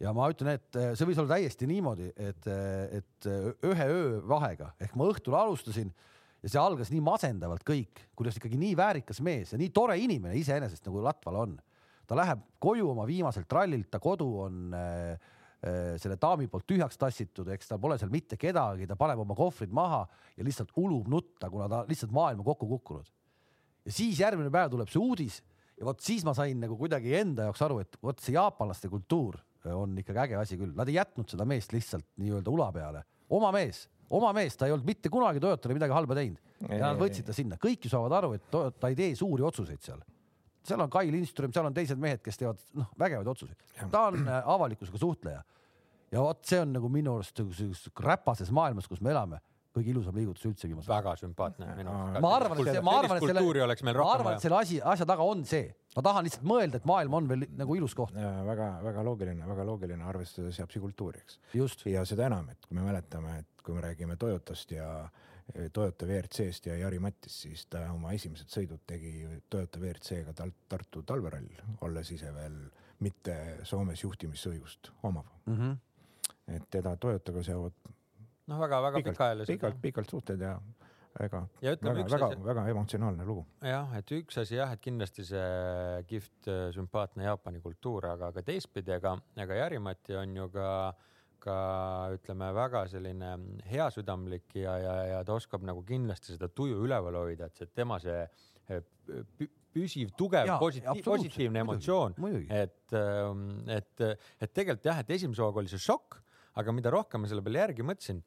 ja ma ütlen, et äh, see võis olla täiesti niimoodi, et, äh, et ühe öö vahega ehk ma õhtul alustasin ja see algas nii masendavalt kõik, kuidas ikkagi nii väärikas mees ja nii tore inimene iseenesest nagu Latvala on. ta läheb koju oma viimaselt rallilt, ta kodu on äh, Äh, selle daami poolt tühjaks tassitud, eks tal pole seal mitte kedagi, ta paneb oma kohvrid maha ja lihtsalt ulub nutta, kuna ta lihtsalt maailma kokku kukkunud. ja siis järgmine päev tuleb see uudis ja vot siis ma sain nagu kuidagi enda jaoks aru, et vot see jaapanlaste kultuur on ikkagi äge asi küll, nad ei jätnud seda meest lihtsalt nii-öelda ula peale, oma mees, oma mees, ta ei olnud mitte kunagi Toyotale midagi halba teinud. Ja nad võtsid ta sinna, kõik ju saavad aru, et Toyota ei tee suuri otsuseid seal seal on Kai Lindström, seal on teised mehed, kes teevad noh, vägevaid otsuseid. ta on äh, avalikkusega suhtleja. ja vot see on nagu minu arust sellises räpases maailmas, kus me elame, kõige ilusam liigutus üldse viimasel ajal. väga sümpaatne minu arust. ma arvan, et see, ma arvan, et selle, ma arvan, et selle asi, asja taga on see, ma tahan lihtsalt mõelda, et maailm on veel nagu ilus koht. väga-väga loogiline, väga loogiline, arvestades Japsi kultuuri, eks. ja seda enam, et kui me mäletame, et kui me räägime Toyotast ja Toyota WRC-st ja Jari Mattis, siis ta oma esimesed sõidud tegi Toyota WRC-ga Tartu talverall, olles ise veel mitte Soomes juhtimisõigust omav mm. -hmm. et teda Toyotaga seovad noh, väga-väga pikaajalised. pikalt, pikalt suhted ja ega ja ütleme, väga, väga, väga emotsionaalne lugu. jah, et üks asi jah, et kindlasti see kihvt, sümpaatne Jaapani kultuur, aga ka teistpidi, ega, ega Jari-Mati on ju ka äh, ka ütleme, väga selline heasüdamlik ja, ja, ja ta oskab nagu kindlasti seda tuju üleval hoida, et see tema see eh, püsiv, tugev, positiivne, positiivne emotsioon, et, ähm, et, et tegelikult jah, et esimese hooga oli see šokk, aga mida rohkem ma selle peale järgi mõtlesin,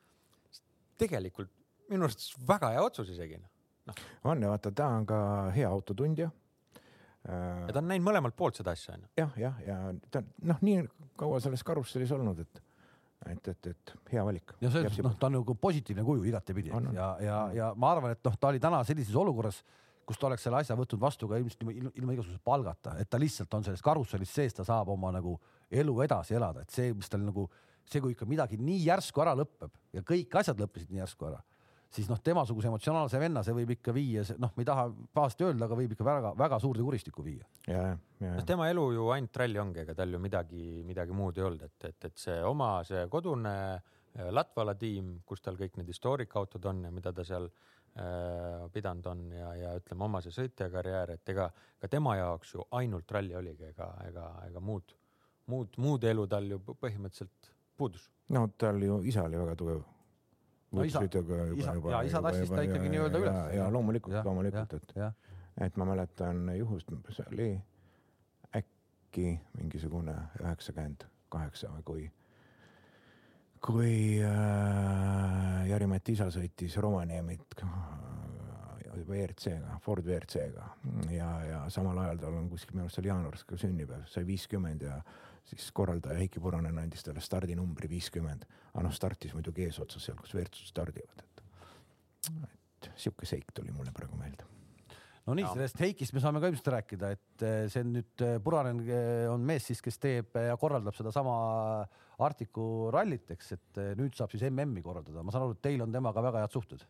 tegelikult minu arust väga hea otsus isegi no.. on ja vaata, ta on ka hea autotundja. Ja ta on näinud mõlemalt poolt seda asja onju. jah, jah, ja ta noh, nii kaua selles karussellis olnud, et et, et, et hea valik. ja see, noh, ta on nagu positiivne kuju igatepidi ja, ja, ja ma arvan, et noh, ta oli täna sellises olukorras, kus ta oleks selle asja võtnud vastu ka ilmselt ilma, ilma igasuguse palgata, et ta lihtsalt on selles karussellis sees, ta saab oma nagu elu edasi elada, et see, mis tal nagu see, kui ikka midagi nii järsku ära lõpeb ja kõik asjad lõppesid nii järsku ära, siis noh, temasuguse emotsionaalse venna, see võib ikka viia, noh, ma ei taha pahasti öelda, aga võib ikka väga-väga suurde kuristikku viia. ja, ja, noh, tema elu ju ainult ralli ongi, ega tal ju midagi, midagi muud ei olnud, et, et, et see oma, see kodune äh, Latvala tiim, kus tal kõik need historiikautod on ja mida ta seal äh, pidanud on ja, ja ütleme oma see sõitjakarjäär, et ega ka tema jaoks ju ainult ralli oligi, ega, ega, ega muud, muud, muud elu tal ju põhimõtteliselt puudus. no tal ju isa oli väga tugev no isa, isa, ja isa tassis ta ikkagi nii-öelda üles. ja loomulikult, loomulikult, et, et ma mäletan juhust, see oli äkki mingisugune üheksakümmend kaheksa või kui, kui äh, Jari-Mati isa sõitis Rovaniemit WRC-ga, Ford WRC-ga ja, ja samal ajal tal on kuskil minu arust oli jaanuaris ka sünnipäev, sai viiskümmend ja siis korraldaja Heiki Puranen andis talle stardinumbri viiskümmend. aga noh, startis muidugi eesotsas seal, kus WRC stardivad, et, et sihuke seik tuli mulle praegu meelde. No nii, sellest Heikist me saame ka ilmselt rääkida, et eh, see on nüüd eh, Puranen eh, on mees siis, kes teeb ja korraldab sedasama Arcticu rallit, eks, et nüüd saab siis MM-i korraldada, ma saan aru, et teil on temaga väga head suhted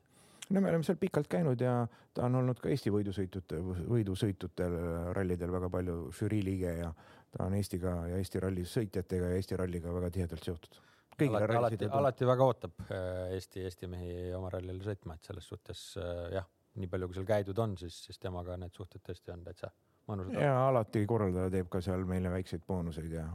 no me oleme seal pikalt käinud ja ta on olnud ka Eesti võidusõitute, võidusõitutel rallidel väga palju žürii liige ja ta on Eestiga ja Eesti ralli sõitjatega ja Eesti ralliga väga tihedalt seotud. alati, alati, alati väga ootab äh, Eesti, Eesti mehi oma rallile sõitma, et selles suhtes äh, jah, nii palju, kui seal käidud on, siis, siis temaga need suhted tõesti on täitsa mõnusad. ja alati korraldaja teeb ka seal meile väikseid boonuseid ja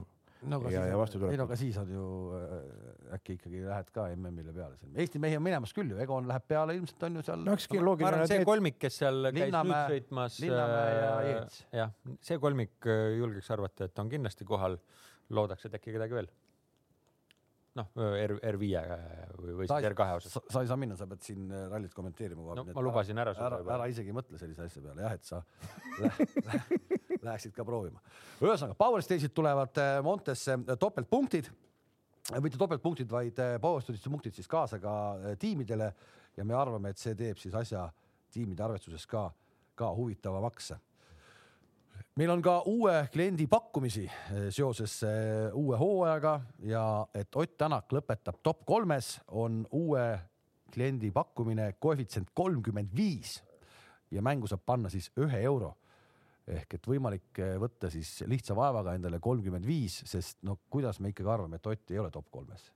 no, ja, ja vastu tuleb. ei no aga siis on ju äh, äkki ikkagi lähed ka MM-ile peale. Eesti mehi on minemas küll ju, Egon läheb peale, ilmselt on ju seal. no eks loogiline. see kolmik, kes seal Linnamäe, käis nüüd sõitmas. Linnamäe ja äh, Jeets. jah, see kolmik äh, julgeks arvata, et on kindlasti kohal. loodaks, et äkki kedagi veel noh, R, R5 või, või siis R2 osas. sa ei saa minna, sa pead siin äh, rallit kommenteerima. no ma lubasin ära sulle. ära, ära isegi mõtle sellise asja peale jah, et sa läheksid ka proovima. ühesõnaga, Power Stage'id tulevad äh, Montesse äh, topeltpunktid, mitte topeltpunktid, vaid Power Stage'ide punktid siis kaasa ka tiimidele ja me arvame, et see teeb siis asja tiimide arvestuses ka, ka huvitavamaks meil on ka uue kliendi pakkumisi eh, seoses eh, uue hooajaga ja et Ott Tänak lõpetab top kolmes, on uue kliendi pakkumine koefitsient kolmkümmend viis ja mängu saab panna siis ühe euro ehk et võimalik eh, võtta siis lihtsa vaevaga endale kolmkümmend viis, sest no kuidas me ikkagi arvame, et Ott ei ole top kolmes?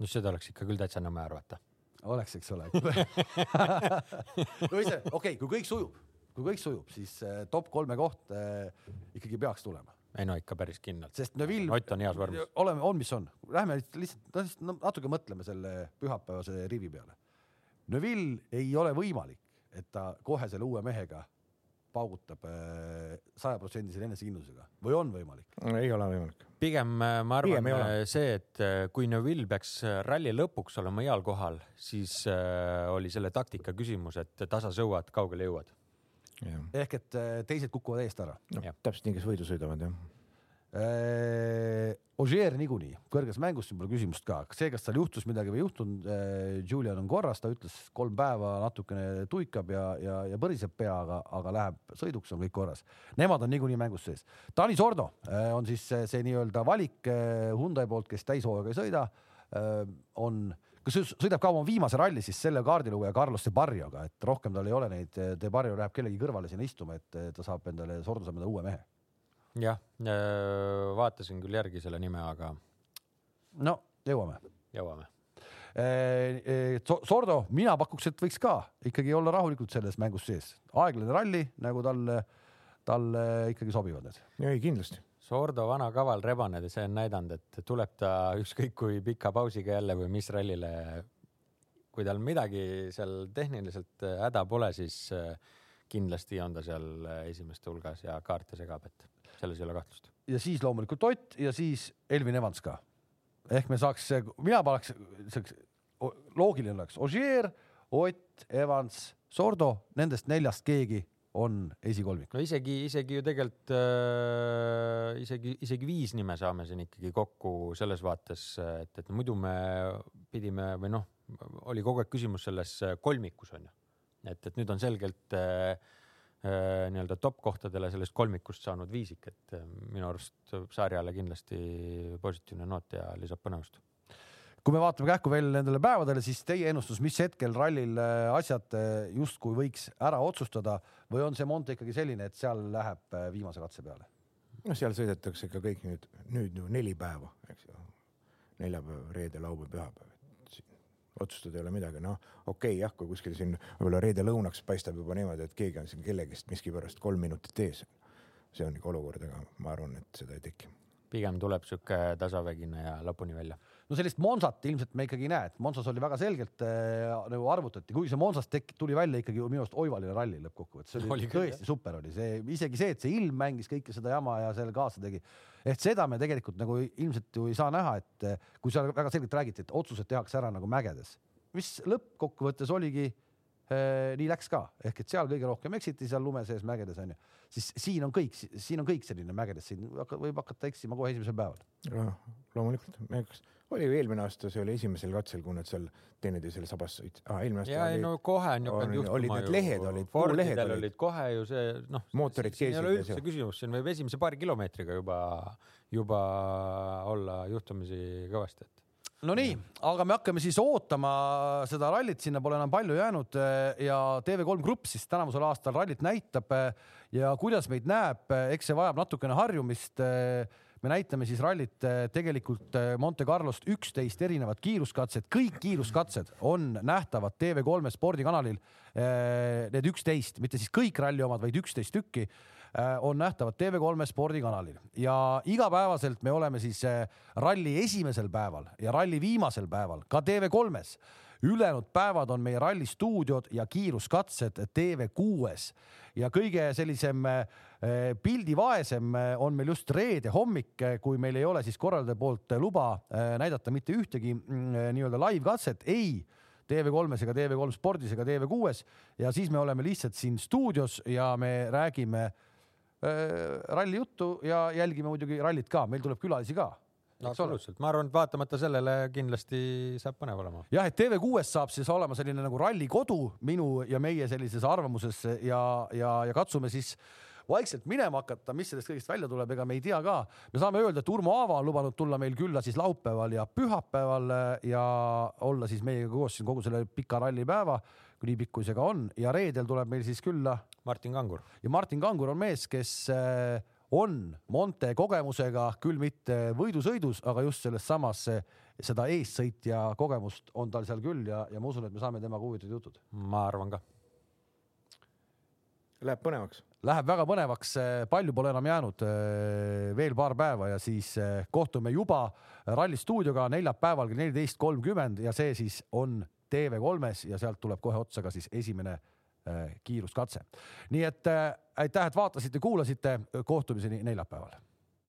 no seda oleks ikka küll täitsa nõme arvata. oleks, eks ole no ise, okei okay,, kui kõik sujub kui kõik sujub, siis äh, top kolme koht äh, ikkagi peaks tulema. ei no ikka päris kindlalt. sest Neville. Ott on heas vormis. oleme, on, mis on, lähme lihtsalt no, natuke mõtleme selle pühapäevase rivi peale. Neville ei ole võimalik, et ta kohe selle uue mehega paugutab äh, sajaprotsendise enesekindlusega või on võimalik? ei ole võimalik. pigem ma arvan see, et kui Neville peaks ralli lõpuks olema heal kohal, siis oli selle taktika küsimus, et tasa sõuad, kaugele jõuad ehk et äh, teised kukuvad eest ära no,. täpselt nii, kes võidu sõidavad jah äh,. Ogier niikuinii, kõrges mängus siin pole küsimust ka, see, kas tal juhtus midagi või ei juhtunud äh,, Julian on korras, ta ütles kolm päeva natukene tuikab ja, ja, ja põriseb peaga, aga läheb sõiduks, on kõik korras. Nemad on niikuinii mängus sees. Tanis Ordo on siis see, see nii-öelda valik Hyundai poolt, kes täishooaega ei sõida on kas sõidab ka oma viimase ralli siis selle kaardilugeja Carlos De Barrioga, et rohkem tal ei ole neid, De Barrio läheb kellegi kõrvale sinna istuma, et ta saab endale, Sordo saab endale uue mehe. jah, äh, vaatasin küll järgi selle nime, aga. no jõuame. jõuame. Äh, äh, Sordo, mina pakuks, et võiks ka ikkagi olla rahulikult selles mängus sees, aeglane ralli nagu talle, talle ikkagi sobivad need. ei, kindlasti Sordo vana kaval rebane, see on näidanud, et tuleb ta ükskõik kui pika pausiga jälle või mis rallile. kui tal midagi seal tehniliselt äh, häda pole, siis äh, kindlasti on ta seal äh, esimeste hulgas ja kaarte segab, et selles ei ole kahtlust. ja siis loomulikult Ott ja siis Elvin Evans ka. ehk me saaks, mina paneks, loogiline oleks Ogier, Ott, Evans, Sordo, nendest neljast keegi on esikolmik. no isegi, isegi ju tegelikult äh, isegi, isegi viis nime saame siin ikkagi kokku selles vaates, et, et muidu me pidime või noh, oli kogu aeg küsimus selles kolmikus on ju. et, et nüüd on selgelt äh, äh, nii-öelda top kohtadele sellest kolmikust saanud viisik, et äh, minu arust sarjale kindlasti positiivne noot ja lisab põnevust kui me vaatame kähku veel nendele päevadele, siis teie ennustus, mis hetkel rallil äh, asjad äh, justkui võiks ära otsustada või on see Monte ikkagi selline, et seal läheb äh, viimase katse peale? noh, seal sõidetakse ikka kõik nüüd, nüüd ju neli päeva, eks ju. neljapäev, reede, laupäev, pühapäev. otsustada ei ole midagi, noh, okei okay,, jah, kui kuskil siin võib-olla reede lõunaks paistab juba niimoodi, et keegi on siin kellegist miskipärast kolm minutit ees. see on ikka olukord, aga ma arvan, et seda ei teki. pigem tuleb sihuke tasavägine ja lõpuni välja no sellist Monsat ilmselt me ikkagi ei näe, et Monsas oli väga selgelt äh, nagu arvutati, kuigi see Monsas tek-, tuli välja ikkagi minu arust oivaline ralli lõppkokkuvõttes, see oli, oli tõesti küll, super oli. See, isegi see, et see ilm mängis kõike seda jama ja seal kaasa tegi. et seda me tegelikult nagu ilmselt ju ei saa näha, et äh, kui seal väga selgelt räägiti, et otsused tehakse ära nagu mägedes, mis lõppkokkuvõttes oligi nii läks ka, ehk et seal kõige rohkem eksiti seal lume sees mägedes onju, siis siin on kõik, siin on kõik selline mägedes, siin võib hakata eksima kohe esimesel päeval. loomulikult, oli ju eelmine aasta, see oli esimesel katsel, kui nad seal teineteisele sabas sõitsid ah,. ja oli, no kohe on ju hakanud juhtuma. olid need lehed olid, puulehed olid. olid kohe ju see noh. mootorid keesid. ei ole üldse küsimus, siin võib esimese paari kilomeetriga juba, juba olla juhtumisi kõvasti, et no nii, aga me hakkame siis ootama seda rallit, sinna pole enam palju jäänud ja TV3 Grupp siis tänavusel aastal rallit näitab ja kuidas meid näeb, eks see vajab natukene harjumist me näitame siis rallit eh, tegelikult eh, Monte Carlost üksteist erinevat kiiruskatset, kõik kiiruskatsed on nähtavad TV3 spordikanalil. Eh, need üksteist, mitte siis kõik ralli omad, vaid üksteist tükki on nähtavad TV3 spordikanalil. Ja igapäevaselt me oleme siis ralli esimesel päeval ja ralli viimasel päeval ka TV3-s ülejäänud päevad on meie ralli stuudiod ja kiiruskatsed TV6-s ja kõige sellisem eh, pildivaesem on meil just reede hommik, kui meil ei ole siis korraldaja poolt luba näidata mitte ühtegi mm, nii-öelda live katset, ei TV3-s ega TV3 spordis ega TV6-s ja siis me oleme lihtsalt siin stuudios ja me räägime ralli juttu ja jälgime muidugi rallit ka, meil tuleb külalisi ka no absoluutselt, ma arvan, et vaatamata sellele kindlasti saab põnev olema. jah, et TV6-s saab siis olema selline nagu ralli kodu minu ja meie sellises arvamuses ja, ja, ja katsume siis vaikselt minema hakata, mis sellest kõigest välja tuleb, ega me ei tea ka. me saame öelda, et Urmo Aava on lubanud tulla meil külla siis laupäeval ja pühapäeval ja olla siis meiega koos siin kogu selle pika rallipäeva, kui nii pikk kui see ka on ja reedel tuleb meil siis külla Martin Kangur. ja Martin Kangur on mees, kes äh, on Monte kogemusega, küll mitte võidusõidus, aga just selles samas seda eessõitja kogemust on tal seal küll ja, ja ma usun, et me saame temaga huvitatud jutud. ma arvan ka. Läheb põnevaks. Läheb väga põnevaks, palju pole enam jäänud, veel paar päeva ja siis kohtume juba Ralli stuudioga neljapäeval kell neliteist kolmkümmend ja see siis on TV3-s ja sealt tuleb kohe otsa ka siis esimene Äh, kiiruskatse. nii et äh, aitäh, et vaatasite, kuulasite, kohtumiseni neljapäeval